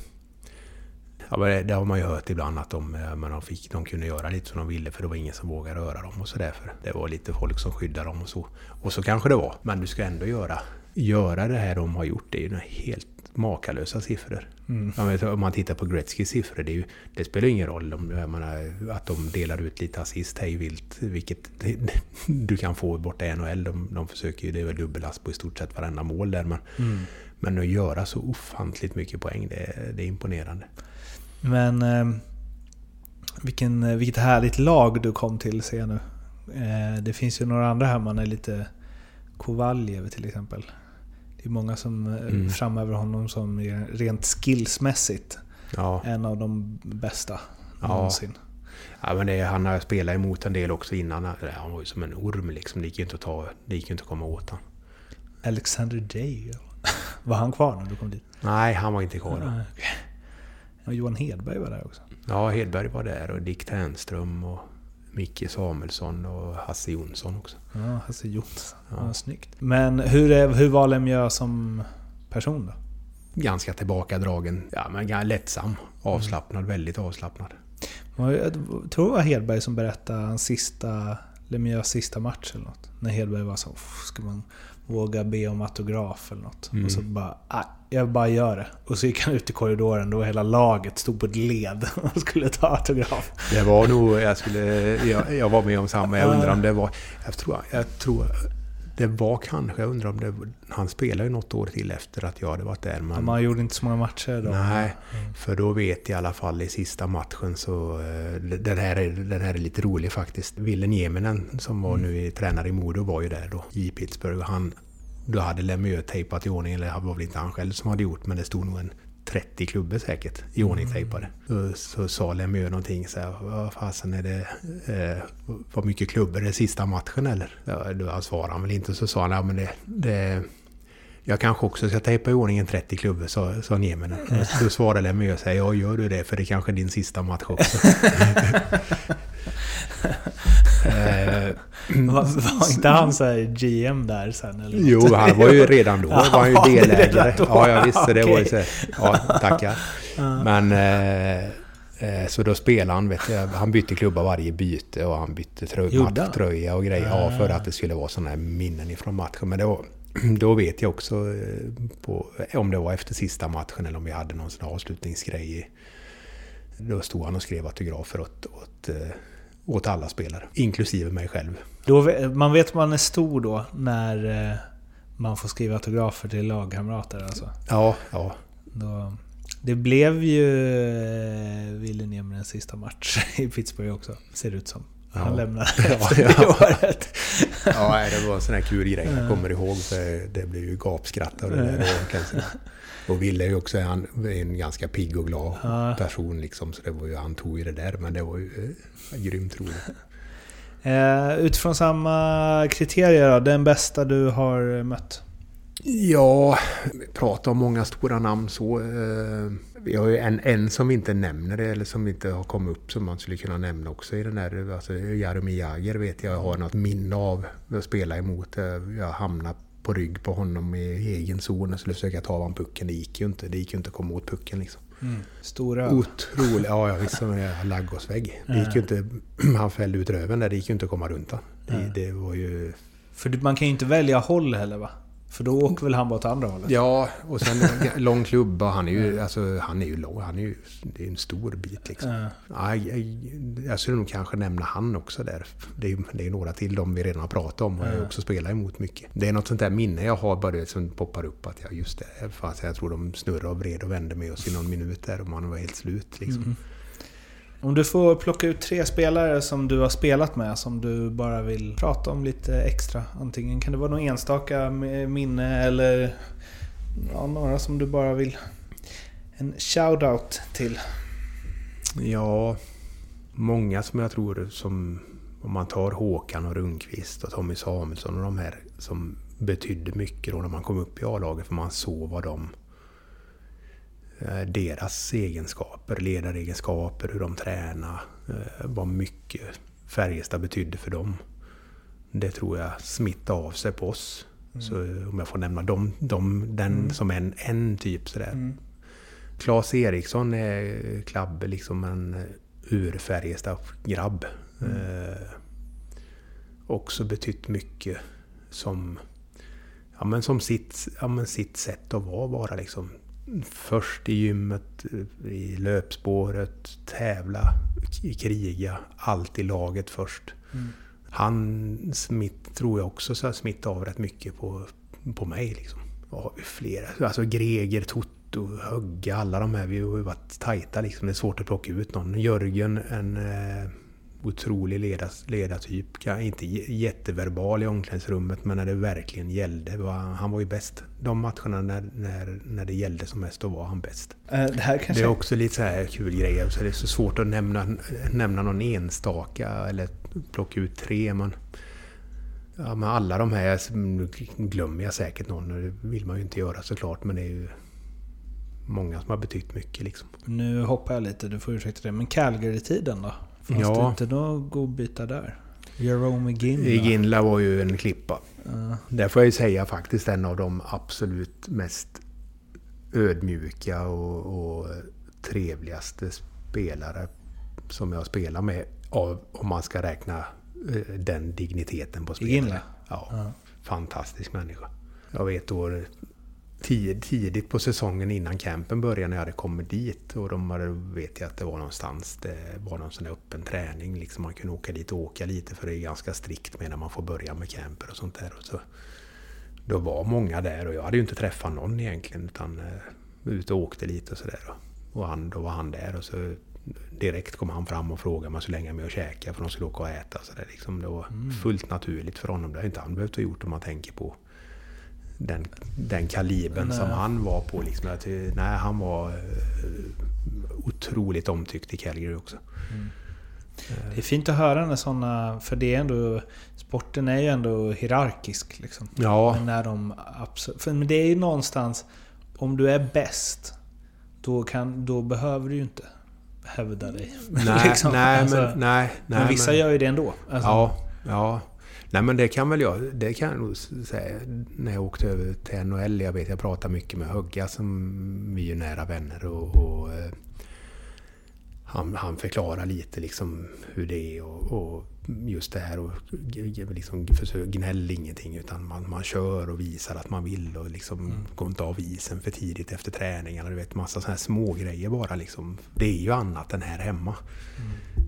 Ja, det, har man ju hört ibland att de, eh, men de, fick, de kunde göra lite som de ville för det var ingen som vågade röra dem och sådär. Det var lite folk som skyddade dem och så. Och så kanske det var. Men du ska ändå göra, göra det här de har gjort. Det är ju helt makalösa siffror. Ja, men om man tittar på Gretzkys siffror, det, ju, det spelar ju ingen roll om, menar, att de delar ut lite assist hej vilt, vilket du kan få borta i NHL. De, de försöker ju, det är väl dubbellast på i stort sett varenda mål där. Men, men att göra så ofantligt mycket poäng, det, det är imponerande. Men eh, vilken, eh, vilket härligt lag du kom till ser jag nu. Eh, det finns ju några andra här man är lite... Kovaljev till exempel. Det är många som Mm. framhäver honom som rent skillsmässigt Ja, en av de bästa Ja. någonsin. ja men det, han har spelat emot en del också innan. Han var ju som en orm liksom. Det gick ju inte att, ta, det gick inte att komma åt honom. Alexander Day. Var han kvar när du kom dit? Nej, han var inte kvar Och Johan Hedberg var där också. Ja, Hedberg var där och Dick Ternström och Micke Samuelsson och Hasse Jonsson också. Ja, Hasse Jonsson. Ja. Ja. snyggt. Men hur, är, hur var Lemieux som person då? Ganska tillbakadragen, ja men ganska lättsam, avslappnad, väldigt avslappnad. Jag tror det var Hedberg som berättade hans sista, Lemieux sista match eller något. När Hedberg var så "Uff, ska man våga be om autograf eller något? Mm. Och så bara, "Ah, jag bara gör det. Och så gick han ut i korridoren då hela laget stod på ett led och skulle ta autograf. Det var nog, jag skulle, jag, jag var med om samma, jag undrar om det var, jag tror, jag tror det var kanske, jag undrar om det han spelade ju något år till efter att jag hade varit där. Men, Man gjorde inte så många matcher då. Nej, för då vet jag i alla fall i sista matchen så... eh, Den här är, den här är lite rolig faktiskt. Ville Nieminen som var nu i, tränare i Modo var ju där då i Pittsburgh. Han, då hade Lemieux tejpat i ordning, eller det var väl inte han själv som hade gjort, men det stod nog en 30 klubbor säkert i ordning tejpade. Så, så sa Lemieux någonting så här, vad fasen är det, eh, vad mycket klubbor är det sista matchen eller? Ja, då svarade han väl inte, så sa han, ja men det, det jag kanske också ska tejpa i ordning en 30 klubbor, sa, sa Nieminen. Då svarade Lemieux här, ja gör du det för det är kanske din sista match också. eh, Var, var inte han så här GM där sen? Eller något? jo, han var ju redan då, var han ju delägare. Ja, jag visste det var ju så. Ja, tackar. Men... Eh, eh, så då spelade han, vet jag, han bytte klubba varje byte och han bytte trö- matchtröja och grejer. Ja, för att det skulle vara sådana här minnen ifrån matchen. Men det var, då vet jag också eh, på, om det var efter sista matchen eller om vi hade någon sån avslutningsgrej. Då stod han och skrev autografer åt, åt, åt alla spelare, inklusive mig själv. Då, man vet man är stor då när eh, man får skriva autografer till lagkamrater alltså. Ja, ja. Då, Det blev ju eh, Ville Nieminen sista match i Pittsburgh också, ser det ut som. Han Ja. lämnade Ja, efter ja. det året. Ja, det var en sån här kul grej jag kommer ihåg. För det blev ju gapskratt av det där. Och, Ville är ju också är en ganska pigg och glad Ja. person. Liksom, så det var ju, han tog ju det där. Men det var ju eh, grymt roligt. Eh, utifrån samma kriterier då, den bästa du har mött? Ja, vi pratar om många stora namn så. eh, Vi har ju en, en som vi inte nämner eller som inte har kommit upp som man skulle kunna nämna också i den där. Alltså Jaromir Jagr vet jag har något minne av att spela emot. Eh, Jag hamnade på rygg på honom i egen zon och skulle försöka ta av honom pucken. Det gick ju inte. Det gick ju inte att komma åt pucken liksom. Stora? Otroligt. Ja, jag visste som en laggåsvägg. Det gick ju inte... Han fällde ut röven där. Det gick ju inte att komma runt det, det var ju... För man kan ju inte välja håll heller va? För då åker väl han bara åt andra hållet? Ja, och sen lång klubba. Han är ju, alltså, han är ju lång. Han är ju, det är en stor bit liksom. Ja. Ja, jag, jag skulle nog kanske nämna han också där. Det är, det är några till de vi redan har pratat om och jag också spelar emot mycket. Det är något sånt där minne jag har bara det som poppar upp att jag just det. Fast jag tror de snurrar och vred och vände med oss i någon minut där och man var helt slut liksom. Om du får plocka ut tre spelare som du har spelat med som du bara vill prata om lite extra. Antingen kan det vara någon enstaka minne eller ja, några som du bara vill... En shout-out till. Ja, många som jag tror som... Om man tar Håkan och Rundqvist och Tommy Samuelsson och de här som betydde mycket då när man kom upp i A-laget för man såg vad de eh, Deras egenskaper, ledaregenskaper, hur de tränade, eh, vad mycket Färjestad betydde för dem. Det tror jag smittade av sig på oss. Så om jag får nämna dem, dem den som en, en typ sådär. Claes Eriksson är Klabbe, liksom en eh, ur Färjestad-grabb. Eh, också betytt mycket som, ja, men som sitt, ja, men sitt sätt att vara bara liksom. Först i gymmet, i löpspåret, tävla, kriga, allt i laget först. Han smitt, tror jag också så smittade av rätt mycket på, på mig. Liksom. Och har vi flera. Alltså Greger, Toto, Högge, alla de här. Vi har ju varit tajta liksom. Det är svårt att plocka ut någon. Jörgen, en eh, otrolig ledas, ledartyp. Inte jätteverbal i omklädningsrummet, men när det verkligen gällde. Var, han var ju bäst. De matcherna när, när, när det gällde som mest, då var han bäst. Eh, Det här kanske... Det är också lite så här kul grejer. Så det är så svårt att nämna, nämna någon enstaka eller plocka ut tre. Men, ja, men alla de här glömmer jag säkert någon. och Det vill man ju inte göra såklart. Men det är ju många som har betytt mycket liksom. Nu hoppar jag lite, du får ursäkta det. Men Calgary-tiden då? Fanns Ja. det inte några godbitar där? Jerome Ginla? Ginla var ju en klippa. Ja. Där får jag ju säga faktiskt en av de absolut mest ödmjuka och, och trevligaste spelare som jag spelar med. Av, om man ska räkna eh, den digniteten på spelare. Ginla? Ja, Ja. fantastisk människa. Jag vet år tid, tidigt på säsongen innan campen började när jag hade kommit dit och de hade, vet jag att det var någonstans, det var någon sån där öppen träning. Liksom man kunde åka dit och åka lite för det är ganska strikt med när man får börja med camper och sånt där. Och så, då var många där och jag hade ju inte träffat någon egentligen utan eh, ute och åkte lite och sådär. Och han, då var han där och så direkt kom han fram och frågade han skulle hänga med och käka för de skulle åka och äta. Så där, liksom. Det var fullt naturligt för honom. Det har inte han behövt ha gjort om man tänker på den, den kalibern som han var på. Liksom. Att, eh, nej, han var eh, otroligt omtyckt i Calgary också. Det är fint att höra när sådana... För det är ändå... Sporten är ju ändå hierarkisk liksom. Ja, Men när de absolut... För, men det är ju någonstans... Om du är bäst, då, kan, då behöver du ju inte hävda dig. nej, Liksom, nej, alltså, men, nej, nej, men vissa men- gör ju det ändå. Alltså, Ja, ja. Nej men det kan väl jag, det kan jag nog säga när jag åkte över till NHL. Jag vet jag pratar mycket med Högga som vi är nära vänner och, och eh, han, han förklarar lite liksom hur det är och, och just det här och liksom försök, gnäll ingenting utan man, man kör och visar att man vill och liksom går inte av isen för tidigt efter träningarna. Du vet massa sådana här små grejer bara liksom. Det är ju annat än här hemma.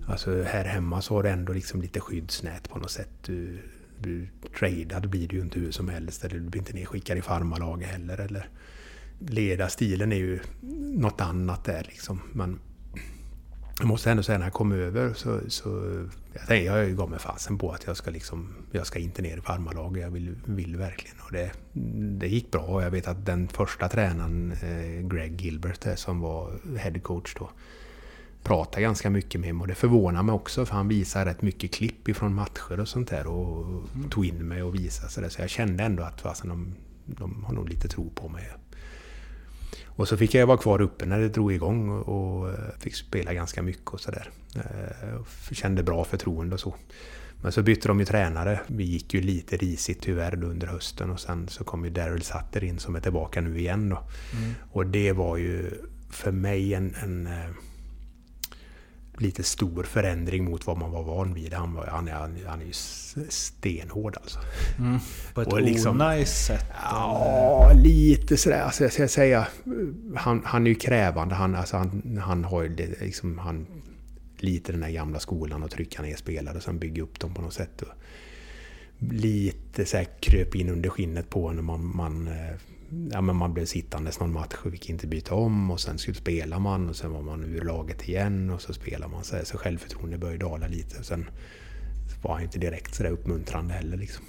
Alltså här hemma så har du ändå liksom lite skyddsnät på något sätt. Du, du tradad blir du ju inte hur som helst. Eller du blir inte nedskickad i farmarlaget heller. Eller ledarstilen är ju något annat där liksom. Men jag måste ändå säga när jag kom över så... så jag, tänkte, jag gav mig fasen på att jag ska liksom... Jag ska inte ner i farmarlag. Jag vill, vill verkligen. Och det, det gick bra. Jag vet att den första tränaren, eh, Greg Gilbert, som var head coach då, pratade ganska mycket med mig. Och det förvånar mig också för han visade rätt mycket klipp ifrån matcher och sånt där. Och tog in mig och visade så, där. så jag kände ändå att fasen, de, de har nog lite tro på mig. Och så fick jag vara kvar uppe när det drog igång och fick spela ganska mycket och sådär. Kände bra förtroende och så. Men så bytte de ju tränare. Vi gick ju lite risigt tyvärr under hösten och sen så kom ju Daryl Sutter in som är tillbaka nu igen då. Mm. Och det var ju för mig en, en lite stor förändring mot vad man var van vid. Han, var, han, är, han är ju stenhård alltså. Mm, på ett och liksom, nice sätt? Ja, lite sådär. Alltså, jag ska säga, han, han är ju krävande. Han, alltså, han, han har ju liksom, han, lite den här gamla skolan och trycka ner spelare och sen bygga upp dem på något sätt. Och lite så här kröp in under skinnet på när man, man eh, ja, men man blev sittandes någon match och fick inte byta om och sen skulle spela man och sen var man ur laget igen och så spelar man så, här, så självförtroendet började dala lite. Sen var han inte direkt så där uppmuntrande heller liksom.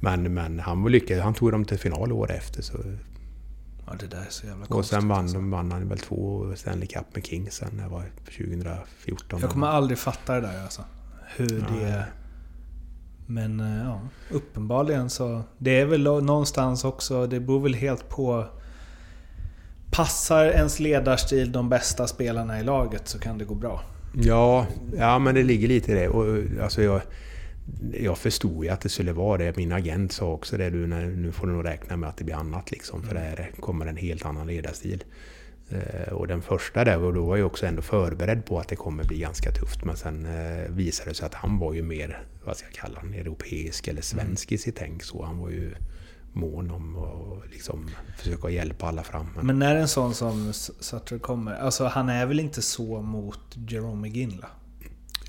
Men, men han var lyckad. Han tog dem till final år efter. Så. Ja, det där är så jävla konstigt. Och sen vann, alltså. vann han väl två Stanley Cup med Kings sen, det var 2014. Jag kommer aldrig fatta det där alltså. Hur det... Men eh, ja, uppenbarligen så... Det är väl någonstans också, det beror väl helt på... Passar ens ledarstil de bästa spelarna i laget så kan det gå bra. Ja, ja men det ligger lite i det. Och, alltså jag, jag förstod ju att det skulle vara det. Min agent sa också det. Du, nu får du nog räkna med att det blir annat liksom. För det här kommer en helt annan ledarstil. Eh, och den första där, och då var jag också ändå förberedd på att det kommer bli ganska tufft. Men sen eh, visade det sig att han var ju mer, vad ska jag kalla honom, europeisk eller svensk mm. i sitt tänk. Så han var ju mån om att liksom försöka hjälpa alla fram. Men när en sån som Sutter kommer, alltså han är väl inte så mot Jerome Ginla?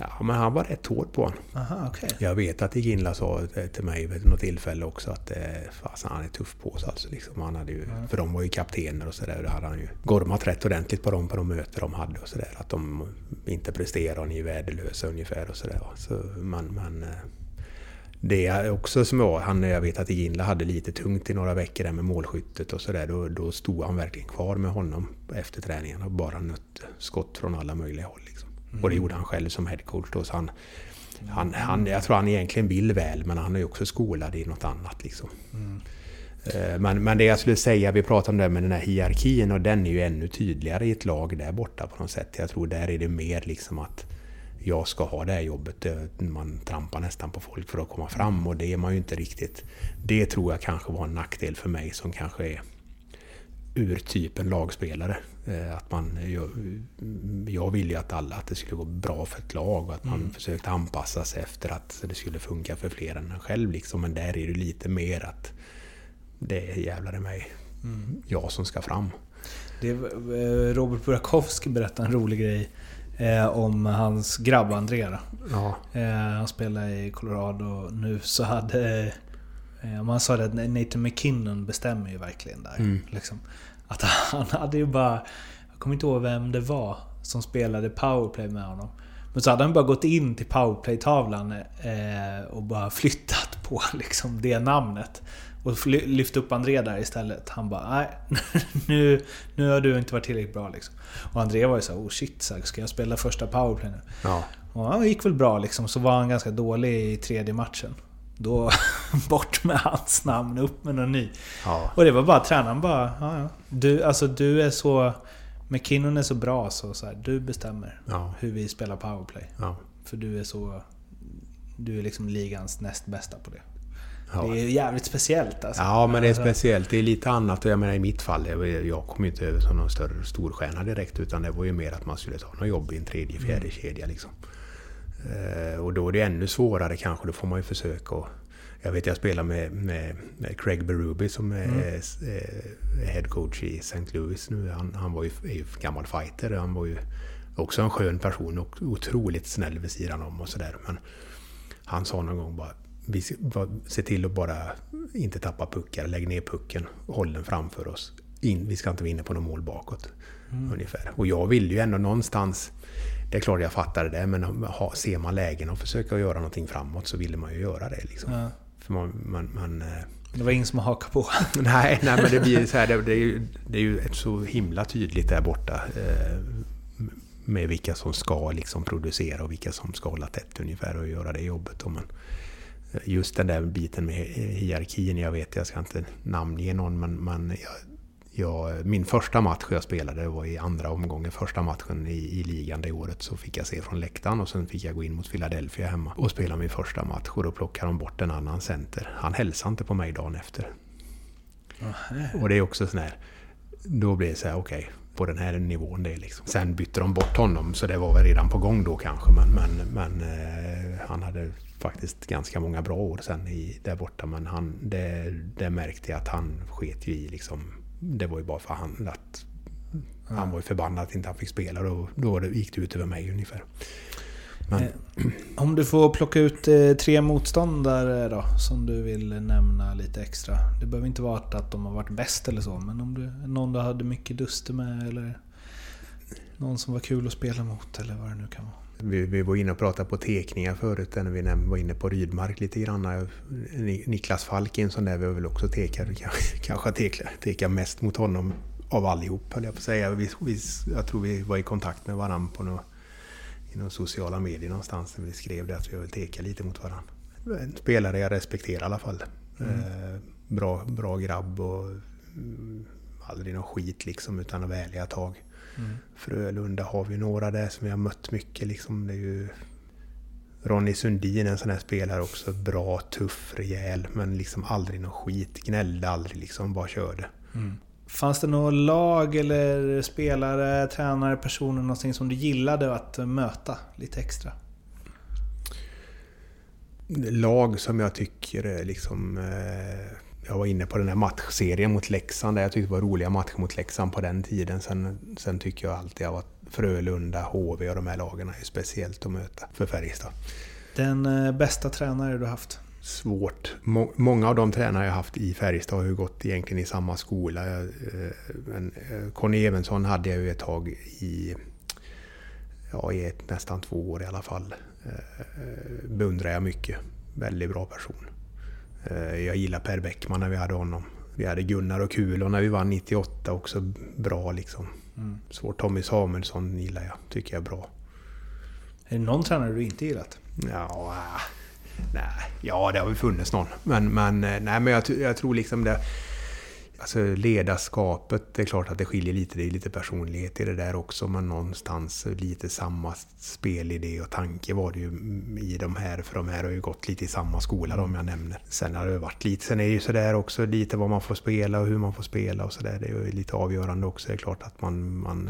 Ja, men han var rätt hård på honom. Aha, okay. Jag vet att Ginla sa till mig vid något tillfälle också att eh, fasen, han är tuff på sig. Alltså, liksom, han hade ju, mm. För de var ju kaptener och sådär. Då hade han ju gormat rätt ordentligt på dem på de möten de hade och sådär. Att de inte presterar och ni är värdelösa ungefär och sådär. Så, men, men, eh, det är också som jag, han, jag vet att Ginla hade lite tungt i några veckor där med målskyttet och sådär. Då, då stod han verkligen kvar med honom efter träningen och bara nötte skott från alla möjliga håll. Liksom. Mm. Och det gjorde han själv som headcoach då. Så han, han, han, jag tror han egentligen vill väl, men han är ju också skolad i något annat. Liksom. Mm. Men, men det jag skulle säga, vi pratade om det med den här hierarkin och den är ju ännu tydligare i ett lag där borta på något sätt. Jag tror där är det mer liksom att jag ska ha det här jobbet. Man trampar nästan på folk för att komma fram och det är man ju inte riktigt. Det tror jag kanske var en nackdel för mig som kanske är urtypen lagspelare. Eh, att man, jag, jag ville ju att alla, att det skulle gå bra för ett lag och att man mm. försökte anpassa sig efter att det skulle funka för fler än en själv. Liksom. Men där är det lite mer att det är jävlar i mig mm. jag som ska fram. Det, eh, Robert Burakovsky berättade en rolig grej eh, om hans grabb André. Ja. Eh, han spelar i Colorado nu så hade... Eh, man sa att Nathan McKinnon bestämmer ju verkligen där. Mm. Liksom. Att han hade ju bara... Jag kommer inte ihåg vem det var som spelade powerplay med honom. Men så hade han bara gått in till powerplay-tavlan eh, och bara flyttat på liksom det namnet. Och lyft upp André där istället. Han bara nej, nu, nu har du inte varit tillräckligt bra liksom. Och André var ju så oh shit, ska jag spela första powerplay nu? Ja. Och han gick väl bra liksom, så var han ganska dålig i tredje matchen. Då bort med hans namn, upp med någon ny. Ja. Och det var bara tränaren bara, ja, ja. Du, alltså, du är så... McKinnon är så bra så, så här, du bestämmer ja. hur vi spelar powerplay. För du är så... Du är liksom ligans näst bästa på det. Ja. Det är jävligt speciellt alltså. Ja, men det är speciellt. Det är lite annat. Jag menar i mitt fall, jag kom ju inte över som någon större storstjärna direkt. Utan det var ju mer att man skulle ta något jobb i en tredje, fjärde mm. kedja liksom. Eh, och då är det ännu svårare kanske. Då får man ju försöka och jag vet jag spelar med, med, med Craig Berube som är mm. head coach i St. Louis nu. Han, han var ju, är ju gammal fighter. Han var ju också en skön person och otroligt snäll vid sidan om och sådär. Men han sa någon gång bara vi se till att bara inte tappa puckar. Lägg ner pucken, håll den framför oss. in, vi ska inte vinna på något mål bakåt. Ungefär. Och jag vill ju ändå någonstans... Det är klart jag fattade det, men ha, ser man lägen och försöka göra någonting framåt så ville man ju göra det. Liksom. Ja. För man, man, man, eh, Det var ingen som hakade på. nej, nej, men det blir så här, det, det, är ju, det är ju så himla tydligt där borta. Eh, med vilka som ska liksom producera och vilka som ska hålla tätt ungefär och göra det jobbet. Och man, just den där biten med hierarkin, jag vet, jag ska inte namnge någon, men, men jag, jag, min första match jag spelade var i andra omgången, första matchen i, i ligan det året, så fick jag se från läktaren och sen fick jag gå in mot Philadelphia hemma och spela min första match och då plockade de bort en annan center. Han hälsade inte på mig dagen efter. Och det är också sån här, då blir det så här, okej, på den här nivån det är liksom. Sen bytte de bort honom så det var väl redan på gång då kanske, men, men, men eh, han hade faktiskt ganska många bra år sen i, där borta, men han, det, det märkte jag att han sket ju i liksom. Det var ju bara för han att han var ju förbannad att inte han fick spela. Då, då gick det ut över mig ungefär. Men, Eh, Om du får plocka ut eh, tre motståndare då, som du vill nämna lite extra. Det behöver inte vara att de har varit bäst eller så, men om du, någon du hade mycket duster med eller någon som var kul att spela mot eller vad det nu kan vara. Vi, vi var inne och pratade på tekningar förut, när vi var inne på Rydmark lite grann. Ni- Niklas Falk är en sån där vi väl också tekat, kanske- kanske teka, teka mest mot honom av allihop höll jag på att säga. Vi, vi, jag tror vi var i kontakt med varandra på något, i några sociala medier någonstans där vi skrev det att vi vill teka lite mot varandra. En spelare jag respekterar i alla fall. Eh, bra, bra grabb och mm, aldrig någon skit liksom utan vänliga tag. Frölunda har vi några där som vi har mött mycket. Liksom. Det är ju Ronny Sundin, en sån här spelare också. Bra, tuff, rejäl, men liksom aldrig någon skit. Gnällde aldrig liksom, bara körde. Fanns det något lag eller spelare, tränare, personer, någonting som du gillade att möta lite extra? Lag som jag tycker liksom... Eh, jag var inne på den här matchserien mot Leksand, där jag tyckte det var roliga matcher mot Leksand på den tiden. Sen, sen tycker jag alltid att Frölunda, HV och de här lagen är speciellt att möta för Färjestad. Den eh, bästa tränare du haft? svårt. Må- Många av de tränare jag haft i Färjestad har ju gått egentligen i samma skola. Eh, Men eh, Conny Evensson hade jag ju ett tag i, ja, i ett, nästan två år i alla fall. Beundrar jag mycket. Väldigt bra person. Eh, Jag gillar Per Bäckman när vi hade honom. Vi hade Gunnar och Kulo när vi vann 98 också bra liksom. Svårt. Tommy Samuelsson gillar jag, tycker jag är bra. Är det någon tränare du inte gillat? Ja, nej, ja det har väl funnits någon. Men, men, eh, nej, men jag, jag tror liksom det... Alltså ledarskapet, det är klart att det skiljer lite. Det är lite personlighet i det där också. Men någonstans lite samma spelidé och tanke var det ju i de här. För de här har ju gått lite i samma skola de jag nämner. Sen har det varit lite... Sen är det ju sådär också lite vad man får spela och hur man får spela och sådär. Det är ju lite avgörande också. Det är klart att man... man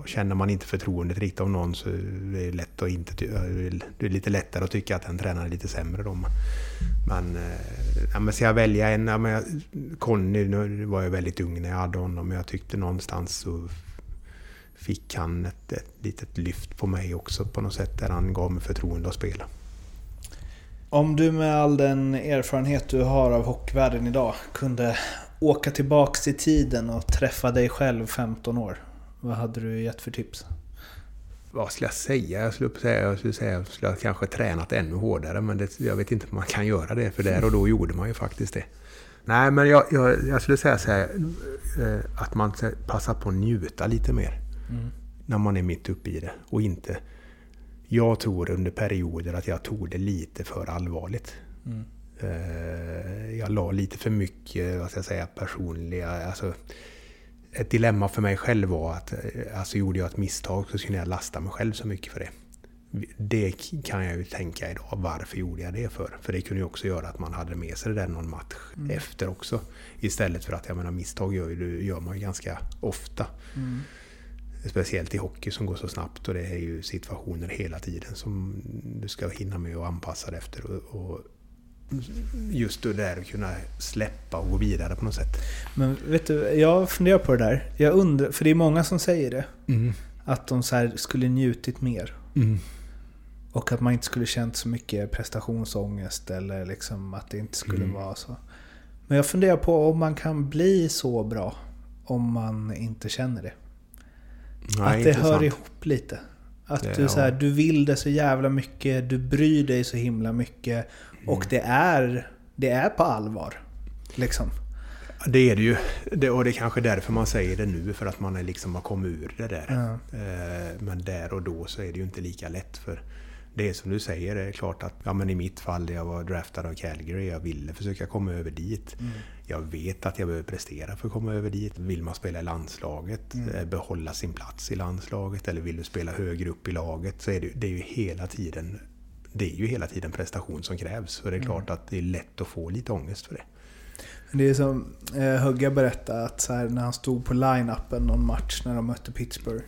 och känner man inte förtroendet riktigt av någon så är det lätt att inte... Eh, det är lite lättare att tycka att den tränaren är lite sämre då. Men, eh, ja, men ska jag välja en... Ja, men jag, Conny, nu var jag väldigt ung när jag hade honom, men jag tyckte någonstans så fick han ett, ett litet lyft på mig också på något sätt, där han gav mig förtroende att spela. Om du med all den erfarenhet du har av hockeyvärlden idag kunde åka tillbaks i tiden och träffa dig själv 15 år. Vad hade du gett för tips? Vad skulle jag säga? Jag skulle säga jag skulle säga jag skulle kanske tränat ännu hårdare, men det, jag vet inte om man kan göra det, för där och då gjorde man ju faktiskt det. Nej, men jag, jag, jag skulle säga så här, eh, att man ska passa på att njuta lite mer. När man är mitt uppe i det och inte... Jag tror under perioder att jag tog det lite för allvarligt. Eh, Jag la lite för mycket, vad ska jag säga, personliga... Alltså, ett dilemma för mig själv var att eh, alltså, gjorde jag ett misstag så skulle jag lasta mig själv så mycket för det. Det kan jag ju tänka idag, varför gjorde jag det för? För det kunde ju också göra att man hade med sig det där någon match efter också. Istället för att, jag menar misstag gör, ju- gör man ju ganska ofta. Speciellt i hockey som går så snabbt och det är ju situationer hela tiden som du ska hinna med och anpassa dig efter. Och, och just det där att kunna släppa och gå vidare på något sätt. Men vet du, jag funderar på det där. Jag undrar, för det är många som säger det. Att de så här skulle njutit mer. Och att man inte skulle känt så mycket prestationsångest eller liksom att det inte skulle vara så. Men jag funderar på om man kan bli så bra. om man inte känner det. Nej, att det intressant. hör ihop lite. Att Det- du, så här, ja. du vill det så jävla mycket, du bryr dig så himla mycket. Och Mm. det är, det är på allvar. Liksom. Det är det ju. Det, och det är kanske därför man säger det nu, för att man är liksom har kommit ur det där. Eh, Men där och då så är det ju inte lika lätt. för det är som du säger, det är klart att ja, men i mitt fall, jag var draftad av Calgary, jag ville försöka komma över dit. Jag vet att jag behöver prestera för att komma över dit. Vill man spela i landslaget, eh, behålla sin plats i landslaget eller vill du spela högre upp i laget så är det, det är ju hela tiden det är ju hela tiden prestation som krävs. Så det är klart att det är lätt att få lite ångest för det. Det är som eh, Hugga berättade att här, när han stod på line-upen någon match när de mötte Pittsburgh.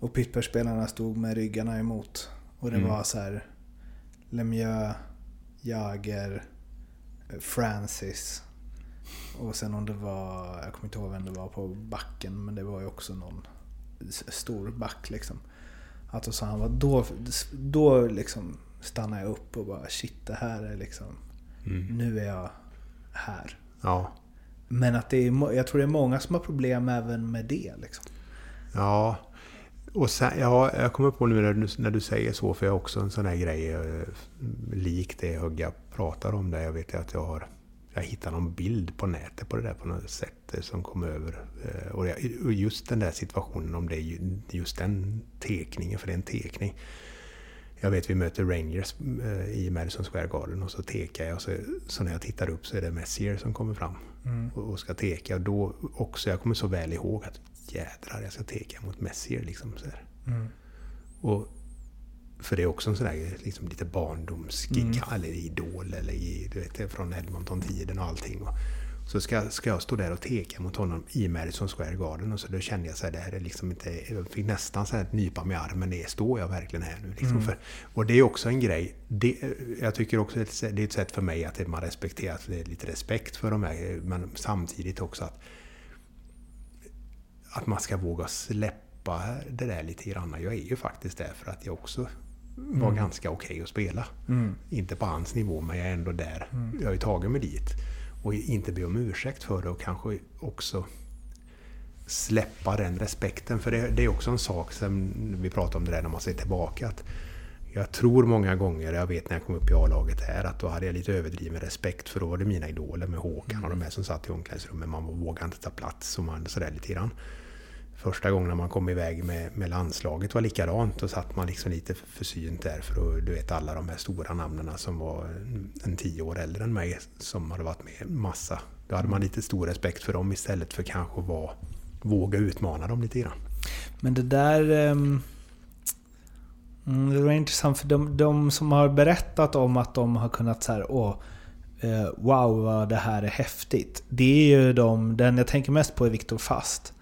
Och Pittsburgh-spelarna stod med ryggarna emot. Och det Mm. var så här Lemieux, Jager, eh, Francis. Och sen om det var, jag kommer inte ihåg vem det var på backen, men det var ju också någon stor back liksom. Och så han var, då, då liksom stannade jag upp och bara shit det här är liksom, nu är jag här. Ja. Men att det är, jag tror det är många som har problem även med det liksom. Ja, och sen, ja, jag kommer på nu när du, när du säger så, för jag har också en sån här grej eh, lik det Hugga pratar om. Där jag vet att jag har jag hittade någon bild på nätet på det där på något sätt eh, som kom över. Eh, Och just den där situationen, om det är ju- just den tekningen, för det är en tekning. Jag vet vi möter Rangers eh, i Madison Square Garden och så tekar jag och så, så när jag tittar upp så är det Messier som kommer fram och, och ska teka. Och då också, jag kommer så väl ihåg att jädrar, jag ska teka mot Messier liksom. Så här. Och, för det är också en sån där liksom lite barndomsgig, eller idol, eller i, du vet, från Edmonton-tiden och allting. Och, så ska, ska jag stå där och teka mot honom i Madison Square Garden och så då kände jag så här, det här är liksom inte... Jag fick nästan så här nypa mig i armen, det står jag verkligen här nu? Liksom för, och det är också en grej, det, jag tycker också att det är ett sätt för mig att man respekterar, att det är lite respekt för de här, men samtidigt också att att man ska våga släppa det där lite grann. Jag är ju faktiskt där för att jag också var ganska okej att spela. Inte på hans nivå, men jag är ändå där. Jag har ju tagit mig dit. Och inte be om ursäkt för det och kanske också släppa den respekten. För det, det är också en sak som vi pratar om det där när man ser tillbaka. Att jag tror många gånger, jag vet när jag kom upp i A-laget här, att då hade jag lite överdriven respekt för då var det mina idoler med Håkan och de här som satt i omklädningsrummet. Man vågade inte ta plats och man sådär lite grann. Första gången när man kom iväg med, med landslaget var likadant. Då satt man liksom lite försynt där för att, du vet alla de här stora namnen som var en tio år äldre än mig som hade varit med massa. Då hade man lite stor respekt för dem istället för kanske att våga utmana dem lite grann. Men det där... Um... mm, det var intressant för de, de som har berättat om att de har kunnat så här, åh, eh, wow vad det här är häftigt. Det är ju de, den jag tänker mest på är Viktor Fast.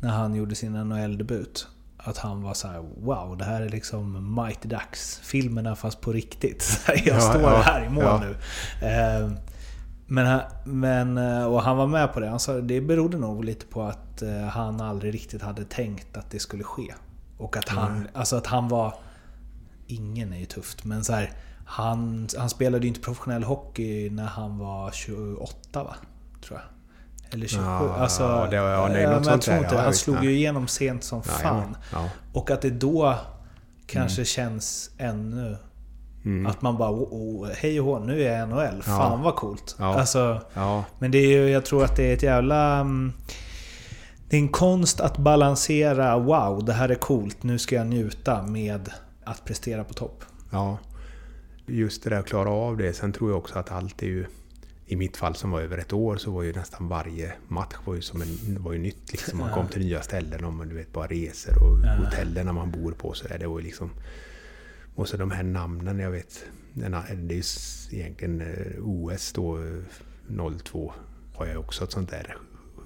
När han gjorde sin NHL-debut. Att han var så här: wow, det här är liksom Mighty Ducks-filmerna fast på riktigt. Jag Ja, står ja, här i mål ja. nu. Eh, men, han- men, eh, och han var med på det. Han sa det berodde nog lite på att eh, han aldrig riktigt hade tänkt att det skulle ske. Och att han, alltså att han var... Ingen är ju tufft, men så här, han, han spelade ju inte professionell hockey när han var 28 va? Tror jag. Eller 27. Ja, alltså, ja, det ja, något men jag tror inte ja, Han visst, slog nej. ju igenom sent som Ja, fan. ja, ja. Och att det då kanske känns ännu... Mm. Att man bara oh, oh, hej och hå, nu är jag NHL. Fan vad coolt. Ja. Alltså, Ja, men det är ju, jag tror att det är ett jävla... mm, Det är en konst att balansera wow, det här är coolt, nu ska jag njuta med att prestera på topp. Ja, just det där att klara av det. Sen tror jag också att allt är ju... I mitt fall som var över ett år så var ju nästan varje match var ju, som en, var ju nytt. Liksom. Man kom till nya ställen och man, du vet, bara resor och hotellen man bor på. Så där. Det var ju liksom... Och så de här namnen, jag vet. Det är ju egentligen eh, OS då, eh, 02, har jag också ett sånt där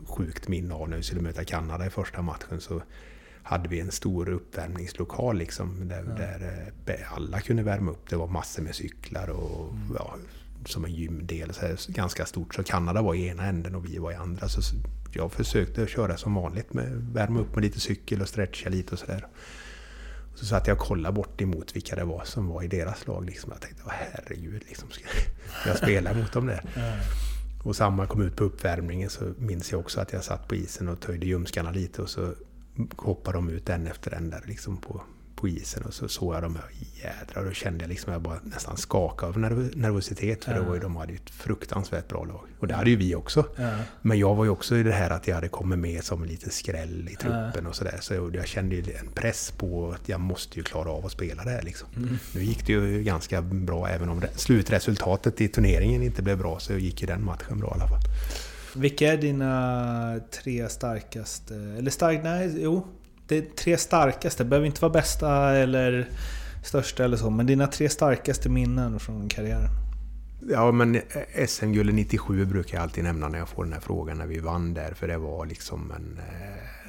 sjukt minne av när vi skulle möta Kanada i första matchen. Så hade vi en stor uppvärmningslokal liksom, där, där eh, alla kunde värma upp. Det var massor med cyklar och ja, som en gymdel. Så här, ganska stort. Så Kanada var i ena änden och vi var i andra. Så jag försökte köra som vanligt med värma upp med lite cykel och stretcha lite och sådär. Så satt jag och kollade bort emot vilka det var som var i deras lag. Liksom. Jag tänkte, "Åh, herregud, liksom, ska jag spela mot dem där? Och samma kom ut på uppvärmningen så minns jag också att jag satt på isen och töjde ljumskarna lite och så hoppade de ut en efter en där liksom på, på isen och så såg jag dem här, jädrar, då kände jag liksom att jag bara nästan skakade av nerv- nervositet för det var ju, de hade ju ett fruktansvärt bra lag. Och det hade ju vi också. Ja. Men jag var ju också i det här att jag hade kommit med som en liten skräll i truppen och sådär. Så jag kände ju en press på att jag måste ju klara av att spela det här liksom. Nu gick det ju ganska bra även om det- slutresultatet i turneringen inte blev bra så gick ju den matchen bra i alla fall. Vilka är dina tre starkaste... Eller stark... Nej, jo. Det tre starkaste. behöver inte vara bästa eller största eller så. Men dina tre starkaste minnen från karriären. Ja, men SM-guldet 97 brukar jag alltid nämna när jag får den här frågan när vi vann där. För det var liksom en... Eh,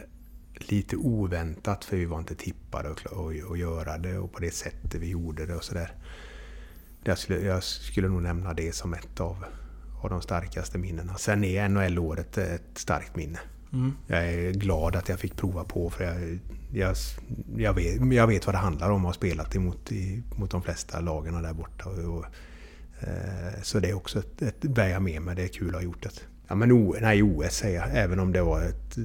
lite oväntat för vi var inte tippade att, göra det och på det sättet vi gjorde det och sådär. Jag skulle, jag skulle nog nämna det som ett av, av de starkaste minnena. Sen är NHL-året ett starkt minne. Jag är glad att jag fick prova på för jag, jag, jag, vet, jag vet vad det handlar om att ha spelat emot i, mot de flesta lagen där borta. Och, och, eh, så det är också ett, ett bär jag med mig. Det är kul att ha gjort det. Ja men o, nej, OS säger jag. Även om det var ett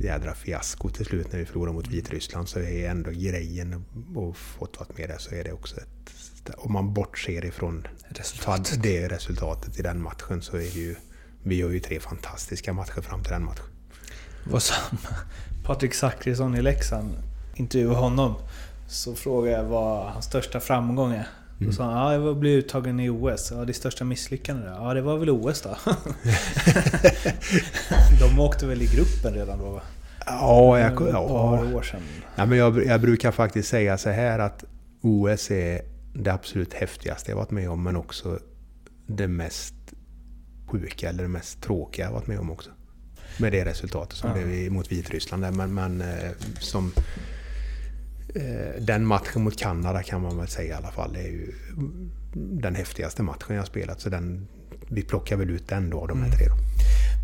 jädra fiasko till slut när vi förlorade mot Vitryssland så är ändå grejen och fått vara med där så är det också ett... Om man bortser ifrån Resultatet. det resultatet i den matchen så är det ju... Vi gör ju tre fantastiska matcher fram till den matchen. Vad som Patrik Zackrisson i Leksand intervjuade honom. Så frågade jag vad hans största framgång är. Då sa han ja, jag var- blev uttagen i OS. Ja, det största misslyckandet då? Ja, det var väl OS då? De åkte väl i gruppen redan då? va? Ja, jag, Ett ja. år sedan. Ja, men jag, jag brukar faktiskt säga så här att OS är det absolut häftigaste jag varit med om men också det mest sjuka eller det mest tråkiga jag varit med om också. Med det resultatet som Ja. blev mot Vitryssland. Men, men eh, som... eh, Den matchen mot Kanada kan man väl säga i alla fall är ju den häftigaste matchen jag spelat. Så den, vi plockar väl ut den då av de här tre då.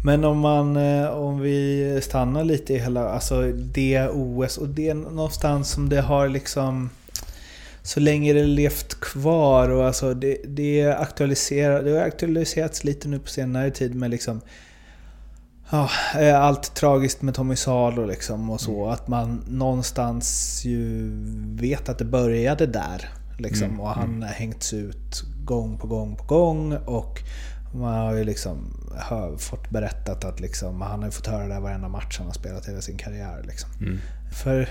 Men om man, eh, om vi stannar lite i hela, alltså det OS och det är någonstans som det har liksom så länge det levt kvar och alltså det, det, aktualiserar, det har aktualiserats lite nu på senare tid med liksom ja, eh, allt tragiskt med Tommy Salo liksom och så. Att man någonstans ju vet att det började där. Liksom, och han har hängts ut gång på gång på gång. Och man har ju liksom hör, fått berättat att liksom, han har fått höra det varenda match han har spelat hela sin karriär. Liksom. För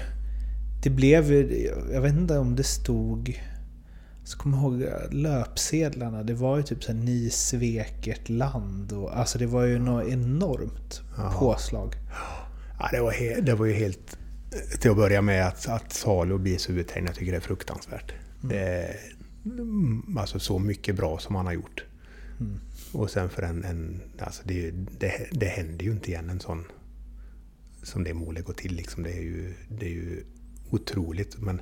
det blev ju, jag vet inte om det stod... Så kommer jag ihåg löpsedlarna, det var ju typ så här, ni svek ert land. Och, alltså det var ju något enormt påslag. Ja, det, var he- det var ju helt... Till att börja med att, att Salo blir så uthängd, jag tycker det är fruktansvärt. Det är mm, alltså så mycket bra som han har gjort. Och sen för en... en alltså det, det, det händer ju inte igen en sån... Som det målet går till liksom. Det är ju, det är ju otroligt. Men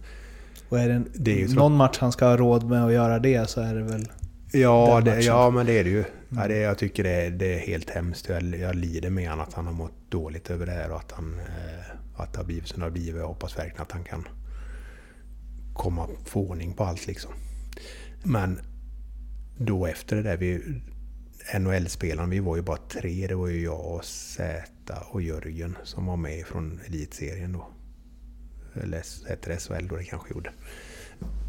Och är det, Det är någon match han ska ha råd med att göra det så är det väl... Ja, det, ja men det är det ju. Ja, det, jag tycker det är, det är helt hemskt. Jag, jag lider med honom att han har mått dåligt över det här och att, han, eh, att det har blivit som det har blivit. Jag hoppas verkligen att han kan komma få ordning på allt liksom. Men då efter det där, vi, NHL-spelaren, vi var ju bara tre. Det var ju jag, och Zäta och Jörgen som var med från elitserien då. Eller hette det SHL då det kanske gjorde.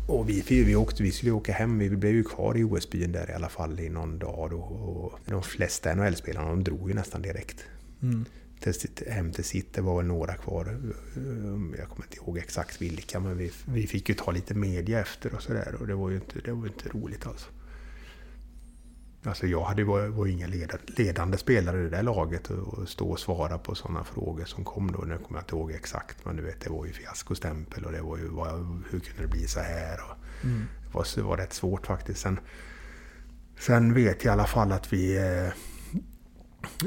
Och vi, vi, åkte, vi skulle åka hem, vi blev ju kvar i OS-byn där i alla fall i någon dag. Då, och de flesta NHL-spelarna de drog ju nästan direkt. Till, sitt- hem till sitt, det var väl några kvar. Jag kommer inte ihåg exakt vilka, men vi, vi fick ju ta lite media efter och sådär. Och det var ju inte, det var inte roligt alls. Alltså jag hade, var, var ingen ledande, ledande spelare i det där laget och, och stå och svara på sådana frågor som kom då. Nu kommer jag inte ihåg exakt, men du vet det var ju fiaskostämpel och det var ju vad, hur kunde det bli så här? Och Det var, det var rätt svårt faktiskt. Sen, sen vet jag i alla fall att vi, eh,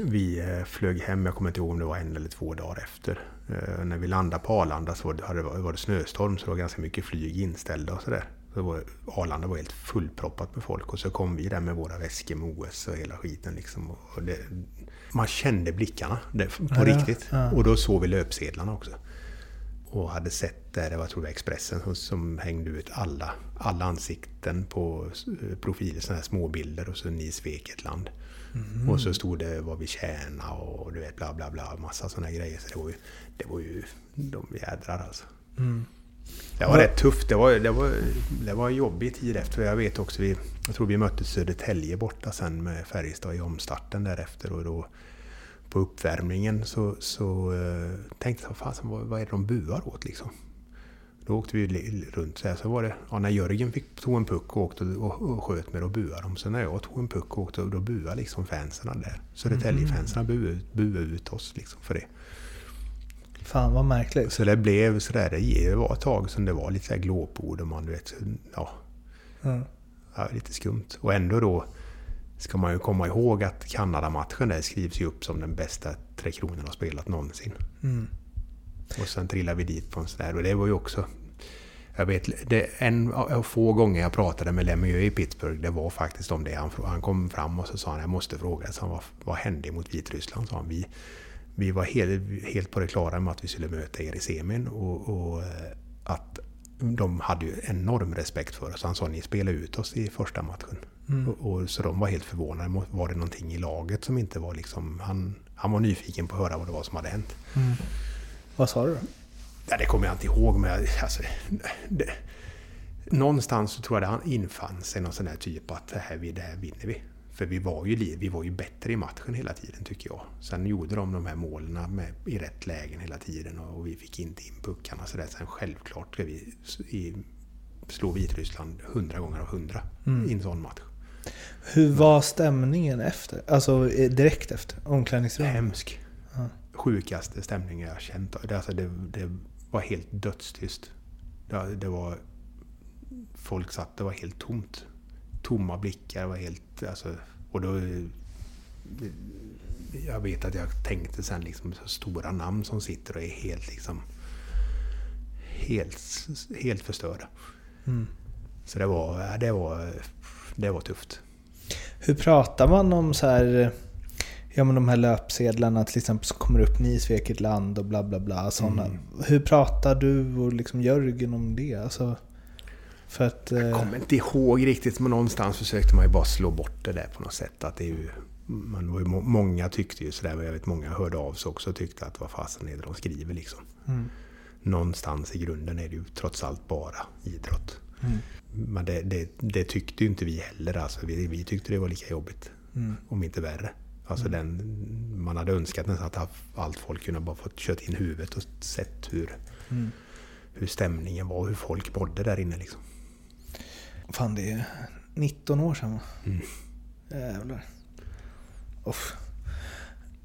vi eh, flög hem, jag kommer inte ihåg om det var en eller två dagar efter. Eh, När vi landade på Arlanda så var det var det snöstorm så det var ganska mycket flyg inställda och sådär. Det var, Arlanda var helt fullproppat med folk och så kom vi där med våra väskor med OS och hela skiten. Liksom. Det, man kände blickarna det, på Ja, riktigt. ja. Och då såg vi löpsedlarna också. och hade sett det, det var tror jag Expressen som, som hängde ut alla, alla ansikten på profiler, sådana här småbilder och så ni svek ett land. Och så stod det vad vi tjänar och du vet bla bla bla, massa sådana grejer. Så det var ju, det var ju de jädrar alltså. Det var rätt tufft. Det var, det var, det var en jobbig tid efter. Jag vet också, vi, jag tror vi mötte Södertälje borta sen med Färjestad i omstarten därefter. Och då på uppvärmningen så, så uh, tänkte jag, fasen, vad, vad är det de buar åt liksom? Då åkte vi runt så här. Så var det, ja, när Jörgen fick, tog en puck och åkte och, och sköt med, då buade de. Så när jag tog en puck och åkte, då buade liksom fansen där. Södertälje-fansen buade, ut- buade ut oss liksom för det. Fan vad märkligt. Så det blev sådär, det var ett tag som det var lite så glåpord och man du vet, så, ja, Ja. ja, lite skumt. Och ändå då ska man ju komma ihåg att Kanada-matchen där skrivs ju upp som den bästa Tre Kronor har spelat någonsin. Mm. Och sen trillar vi dit på en sån där. Och det var ju också... Jag vet, det, en av få gånger jag pratade med Lemieux i Pittsburgh, det var faktiskt om det. Han, han kom fram och så sa han, jag måste fråga, så han, vad, vad hände mot Vitryssland? Sa han, vi, vi var helt, helt på det klara med att vi skulle möta er i semin och, och eh, att de hade ju enorm respekt för oss. Han sa, ni spelade ut oss i första matchen. Och, och, så de var helt förvånade. Var det någonting i laget som inte var liksom... Han, han var nyfiken på att höra vad det var som hade hänt. Vad sa du då? Ja, det kommer jag inte ihåg, men jag- alltså, det, någonstans så tror jag det han infann sig någon sån där typ att det här, det här vinner vi. För vi var, ju, vi var ju bättre i matchen hela tiden tycker jag. Sen gjorde de de här målen med, i rätt lägen hela tiden och, vi fick inte in puckarna. Så där. Sen självklart ska vi i, slå Vitryssland hundra gånger av hundra i en sån match. Hur var stämningen efter? Alltså eh, direkt efter omklädningsrummet? Hemsk. Sjukaste stämningen jag känt. Det, alltså, det, det var helt dödstyst. Det, det var... Folk satt, det var helt tomt. Tomma blickar, var helt... Alltså, och då... Jag vet att jag tänkte sen liksom så stora namn som sitter och är helt liksom... Helt, helt förstörda. Så det var, det var... Det var tufft. Hur pratar man om så här... Ja men de här löpsedlarna till exempel som kommer upp ni svek land och bla bla bla. Såna. Hur pratar du och liksom Jörgen om det? Alltså, för att... eh, Jag kommer inte ihåg riktigt, men någonstans försökte man ju bara slå bort det där på något sätt. Att det är ju, man var ju, må- många tyckte ju sådär, och jag vet många hörde av sig också och tyckte att vad fasen är det de skriver liksom. Någonstans i grunden är det ju trots allt bara idrott. Men det, det, det tyckte ju inte vi heller. Alltså, vi, vi tyckte det var lika jobbigt, om inte värre. Alltså den, man hade önskat nästan att allt folk kunde bara fått kört in huvudet och sett hur, hur stämningen var och hur folk mådde där inne. Liksom. Fan det är 19 år sedan va? Mm. Jävlar. Uff.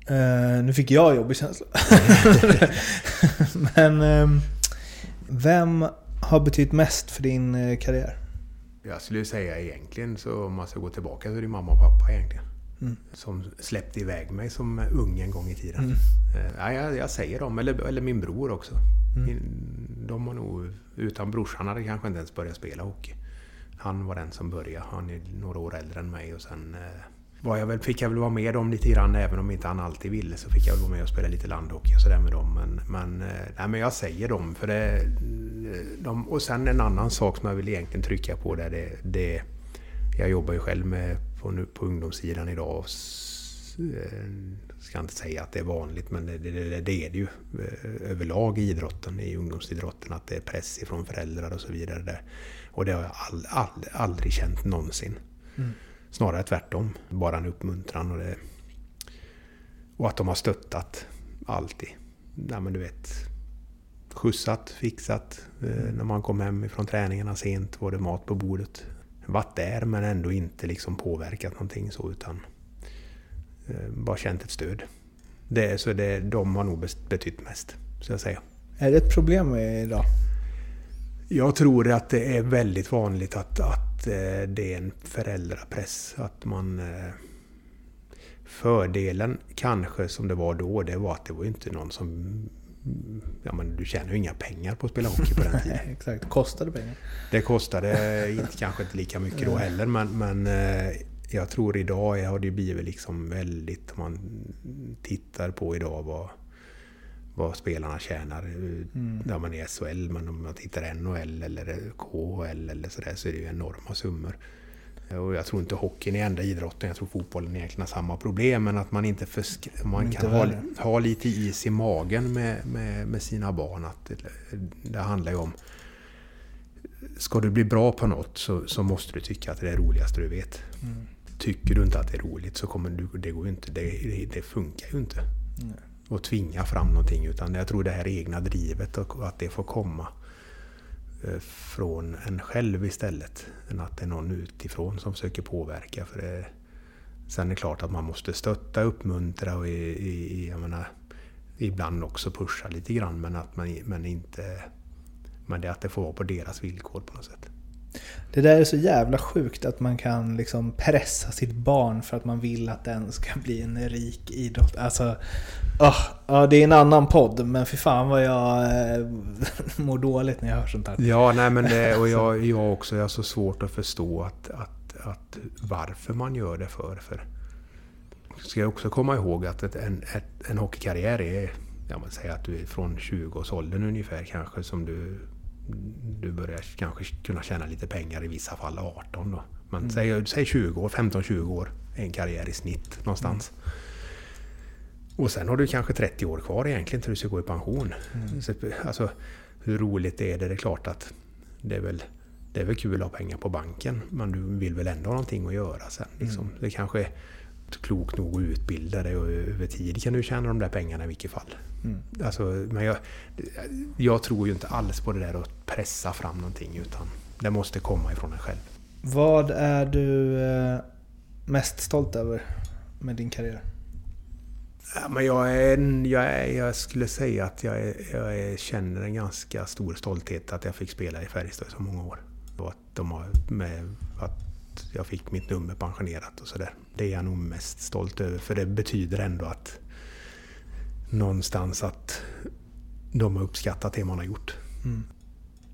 Eh, nu fick jag jobbig känsla. Men ehm, vem har betytt mest för din eh, karriär? Jag skulle säga egentligen, så om man ska gå tillbaka, så är det mamma och pappa egentligen. Som släppte iväg mig som ung en gång i tiden. Eh, ja, jag, jag säger dem, eller, eller min bror också. Min- De har nog, utan brorsan hade kanske inte ens börjat spela hockey. Han var den som började. Han är några år äldre än mig och sen eh, var jag väl, fick jag väl vara med dem lite grann, även om inte han alltid ville, så fick jag väl vara med och spela lite landhockey och sådär med dem. Men, men, eh, nej, men jag säger dem, för det... Eh, de, och sen en annan sak som jag vill egentligen trycka på där, det, det jag jobbar ju själv med på, på ungdomssidan idag. och s- eh, ska inte säga att det är vanligt, men det, det, det, det är det ju eh, överlag i idrotten, i ungdomsidrotten, att det är press ifrån föräldrar och så vidare. Där. Och det har jag all, all, aldrig känt någonsin. Snarare tvärtom. Bara en uppmuntran och det... Och att de har stöttat alltid. Ja, men du vet, skjutsat, fixat. Eh, när man kom hem ifrån träningarna sent var det mat på bordet. Varit där men ändå inte liksom påverkat någonting så utan eh, bara känt ett stöd. Det, så det, de har nog betytt mest, så jag säga. Är det ett problem idag? Jag tror att det är väldigt vanligt att, att eh, det är en föräldrapress. Att man... eh, Fördelen kanske som det var då, det var att det var inte någon som... Ja men du tjänar ju inga pengar på att spela hockey på den tiden. Exakt. Det pengar? Det kostade inte, kanske inte lika mycket då heller men, men eh, jag tror idag har det blivit liksom väldigt, om man tittar på idag vad, vad spelarna tjänar. Mm. När man är SHL, men om man tittar NHL eller KHL eller sådär så är det ju enorma summor. Och jag tror inte hockeyn är enda idrotten, jag tror fotbollen egentligen har samma problem. Men att man inte, försk- man inte kan ha, ha, lite is i magen med, med, med sina barn. Att det, det, handlar ju om... Ska du bli bra på något så, så måste du tycka att det är det roligaste du vet. Mm. Tycker du inte att det är roligt så kommer du, det går ju inte. Det, det, funkar ju inte. Mm och tvinga fram någonting. Utan jag tror det här egna drivet och att det får komma eh, från en själv istället. Än att det är någon utifrån som försöker påverka. För det, sen är det klart att man måste stötta, uppmuntra och i, i, jag menar, ibland också pusha lite grann. Men, att man, men, inte, men det att det får vara på deras villkor på något sätt. Det där är så jävla sjukt att man kan liksom pressa sitt barn för att man vill att den ska bli en rik idrott. Alltså, oh, ja, det är en annan podd, men för fan vad jag eh, mår dåligt när jag hör sånt här. Ja, nej men det, och jag, jag också, jag har så svårt att förstå att, att, att varför man gör det för. för ska jag också komma ihåg att ett, en, ett, en hockeykarriär är, jag man säger att du är från 20-årsåldern ungefär kanske som du du börjar kanske kunna tjäna lite pengar i vissa fall 18 då. Men mm. säg, säg 20 år, 15-20 år en karriär i snitt någonstans. Mm. Och sen har du kanske 30 år kvar egentligen till du ska gå i pension. Mm. Så, alltså, hur roligt är det? Det är klart att det är väl, det är väl kul att ha pengar på banken, men du vill väl ändå ha någonting att göra sen. Liksom. Mm. Det kanske är klokt nog att utbilda dig och över tid kan du tjäna de där pengarna i vilket fall. Mm. Alltså, men jag, jag tror ju inte alls på det där att pressa fram någonting utan det måste komma ifrån en själv. Vad är du eh, mest stolt över med din karriär? Ja, men jag, är, jag, är, jag skulle säga att jag, är, jag är, känner en ganska stor stolthet att jag fick spela i Färjestad i så många år. Och att, de har med, att jag fick mitt nummer pensionerat och sådär. Det är jag nog mest stolt över för det betyder ändå att någonstans att de har uppskattat det man har gjort. Mm.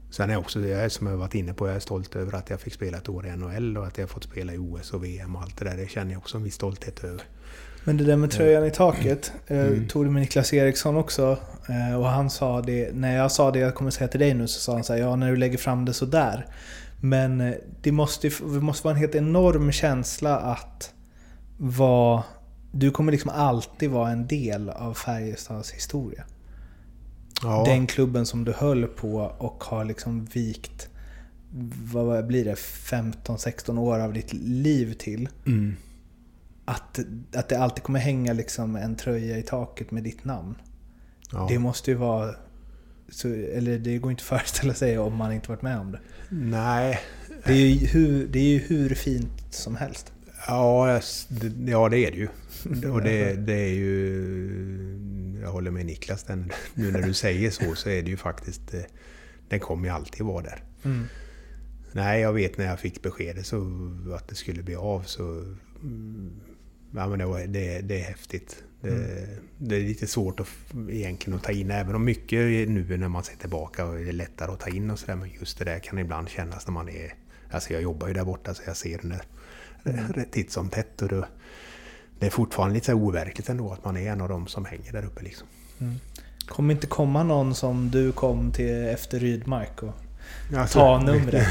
Sen är jag också, jag, som jag varit inne på, jag är stolt över att jag fick spela ett år i NHL och att jag fått spela i OS och VM och allt det där. Det känner jag också en viss stolthet över. Men det där med tröjan i taket, eh, mm. tog du med Niklas Eriksson också. Eh, och han sa det, när jag sa det jag kommer säga till dig nu, så sa han så här, ja när du lägger fram det sådär. Men eh, det måste, det måste vara en helt enorm känsla att vara du kommer liksom alltid vara en del av Färjestads historia. Ja. Den klubben som du höll på och har liksom vikt, vad blir det, 15-16 år av ditt liv till. Mm. Att, att det alltid kommer hänga liksom en tröja i taket med ditt namn. Ja. Det måste ju vara... Så, eller det går inte att föreställa sig om man inte varit med om det. Nej. Det är ju hur, det är ju hur fint som helst. Ja, det, ja, det är det ju. Och det, det, är ju... Jag håller med Niklas, den, nu när du säger så så är det ju faktiskt... Eh, den kommer ju alltid vara där. Mm. Nej, jag vet när jag fick beskedet så att det skulle bli av så... Ja, men det, det, det är häftigt. Det, mm. det, är lite svårt att, egentligen att ta in, även om mycket nu när man ser tillbaka är det lättare att ta in och sådär. Men just det där kan ibland kännas när man är... Alltså jag jobbar ju där borta så jag ser det mm. titt som tätt. Och då, det är fortfarande lite så overkligt ändå att man är en av dem som hänger där uppe. Liksom. Mm. Kommer inte komma någon som du kom till efter Rydmark och alltså, ta numret?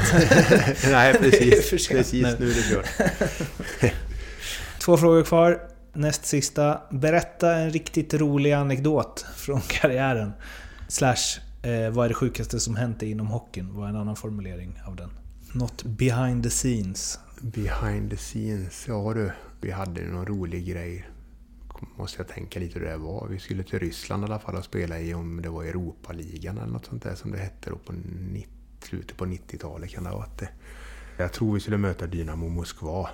Nej, precis. precis nu. nu är det kört. Två frågor kvar. Näst sista. Berätta en riktigt rolig anekdot från karriären. Slash, eh, vad är det sjukaste som hänt dig inom hockeyn? Vad är en annan formulering av den? Något behind the scenes. Behind the scenes, ja du. Vi hade någon rolig grej. Måste jag tänka lite hur det var. Vi skulle till Ryssland i alla fall och spela i om det var Europaligan eller något sånt där som det hette då på 90, slutet på 90-talet kan det ha varit det. Jag tror vi skulle möta Dynamo Moskva.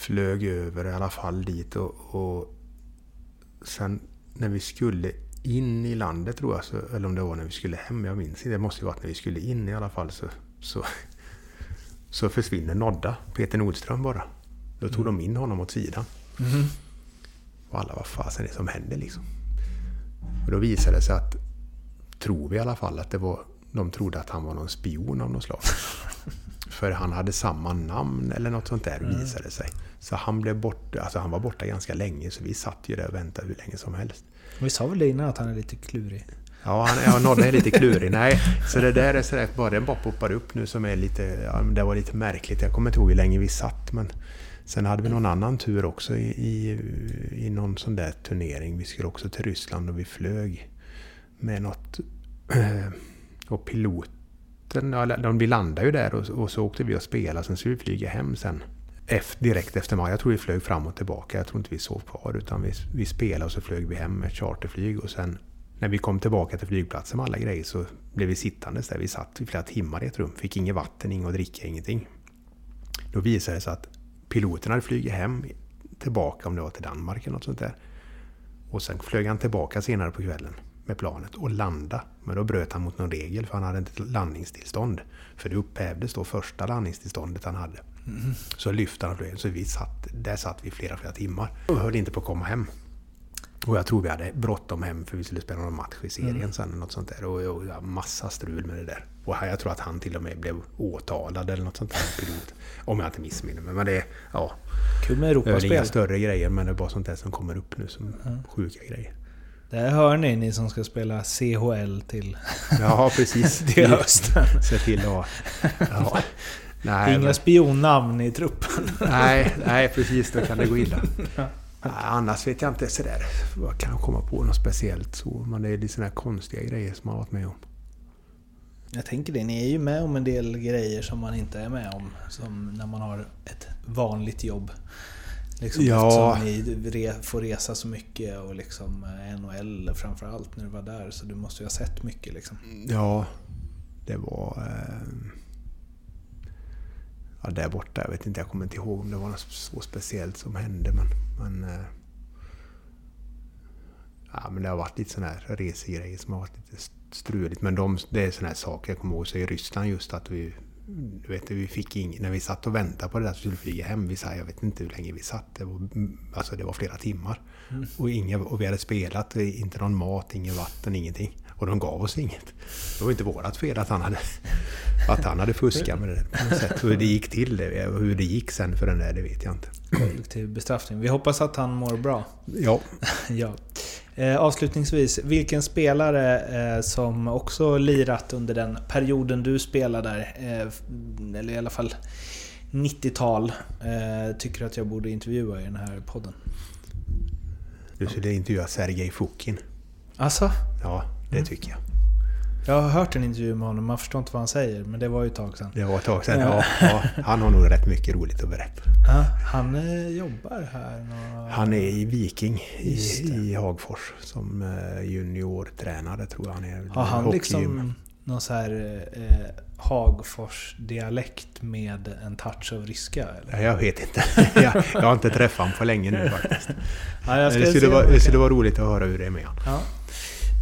Flög över i alla fall dit och, och sen när vi skulle in i landet tror jag, så, eller om det var när vi skulle hem, jag minns inte. Det måste ju varit när vi skulle in i alla fall så, så, så försvinner Nodda, Peter Nordström bara. Då tog mm. de in honom åt sidan. Mm. Och alla, vad fasen är det som händer liksom? Och då visade det sig att, tror vi i alla fall, att det var, de trodde att han var någon spion av något slag. För han hade samma namn eller något sånt där visade det sig. Så han blev borta, alltså han var borta ganska länge så vi satt ju där och väntade hur länge som helst. Vi sa väl det innan att han är lite klurig? Ja, han, ja Nodde är lite klurig. Nej, så det där är sådär, bara den bara poppar upp nu som är lite, ja, det var lite märkligt. Jag kommer inte ihåg hur länge vi satt men sen hade vi någon annan tur också i, i, i någon sån där turnering. Vi skulle också till Ryssland och vi flög med något... Och natten. ja, de, vi landade ju där och, och så åkte vi och spelade, sen skulle vi flyga hem sen. Efter, direkt efter maj, Jag tror vi flög fram och tillbaka. Jag tror inte vi sov kvar utan vi, vi spelade och så flög vi hem med charterflyg och sen när vi kom tillbaka till flygplatsen med alla grejer så blev vi sittandes där. Vi satt i flera timmar i ett rum, fick inget vatten, inget att dricka, ingenting. Då visade det sig att piloten hade flugit hem tillbaka, om det var till Danmark eller något sånt där. Och sen flög han tillbaka senare på kvällen med planet och landa. Men då bröt han mot någon regel för han hade inte landningstillstånd. För det upphävdes då första landningstillståndet han hade. Så lyfte han flyget. Så vi satt, där satt vi flera, flera timmar och höll inte på att komma hem. Och jag tror vi hade bråttom hem för vi skulle spela någon match i serien Mm. sen. Något sånt där. Och, och, ja, massa strul med det där. Och här, jag tror att han till och med blev åtalad eller något sånt där. Pilot. Om jag inte missminner mig. Men det ja, Kul med det är inga Europaspel. större grejer men det är bara sånt där som kommer upp nu som sjuka grejer. Där hör ni, ni som ska spela CHL till, Ja, precis. till hösten. Se till att... Ja. Nej, Inga men, spionnamn i truppen. nej, nej, precis. Då kan det gå illa. Annars vet jag inte sådär. Jag kan komma på något speciellt så. Men det är lite sådana här konstiga grejer som man har varit med om. Jag tänker det, ni är ju med om en del grejer som man inte är med om. Som när man har ett vanligt jobb. Liksom Ja. Eftersom ni re, får resa så mycket och liksom eh, NHL framförallt när du var där. Så du måste ju ha sett mycket liksom. Ja, det var... Eh, ja, där borta. Jag vet inte, jag kommer inte ihåg om det var något så speciellt som hände. Men, men, eh, ja, men det har varit lite sådana här resegrejer som har varit lite struligt. Men de, det är sådana här saker jag kommer ihåg. Så i Ryssland just att vi... Vet, vi fick ing, när vi satt och väntade på det där så skulle vi flyga hem. Vi sa, jag vet inte hur länge vi satt. Det var, alltså det var flera timmar. Och, inga, och vi hade spelat, inte någon mat, inget vatten, ingenting. Och de gav oss inget. Det var inte vårat fel att han hade, att han hade fuskat med det på något sätt. Hur det gick till, det, och hur det gick sen för den där, det vet jag inte. Kollektiv bestraffning. Vi hoppas att han mår bra. Ja, ja. Eh, avslutningsvis, vilken spelare eh, som också lirat under den perioden du spelade där, eh, eller i alla fall 90-tal, eh, tycker att jag borde intervjua i den här podden? du skulle intervjua Sergej Fukin. Alltså, Ja, det tycker jag. Jag har hört en intervju med honom, man förstår inte vad han säger, men det var ju ett tag sedan. Det var ett tag sedan. Ja, ja, han har nog rätt mycket roligt att berätta. Ja, han eh, jobbar här. nå- Han är i Viking i, i Hagfors som eh, juniortränare tror jag han är. Har han liksom någon så här eh, Hagfors-dialekt med en touch av ryska? Eller? Ja, Jag vet inte. jag, jag har inte träffat honom på länge nu faktiskt. Ja, Det skulle, vara, det skulle vara roligt att höra hur det är med honom.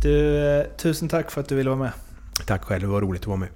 Du, eh, tusen tack för att du ville vara med. Tack själv, det var roligt att vara med.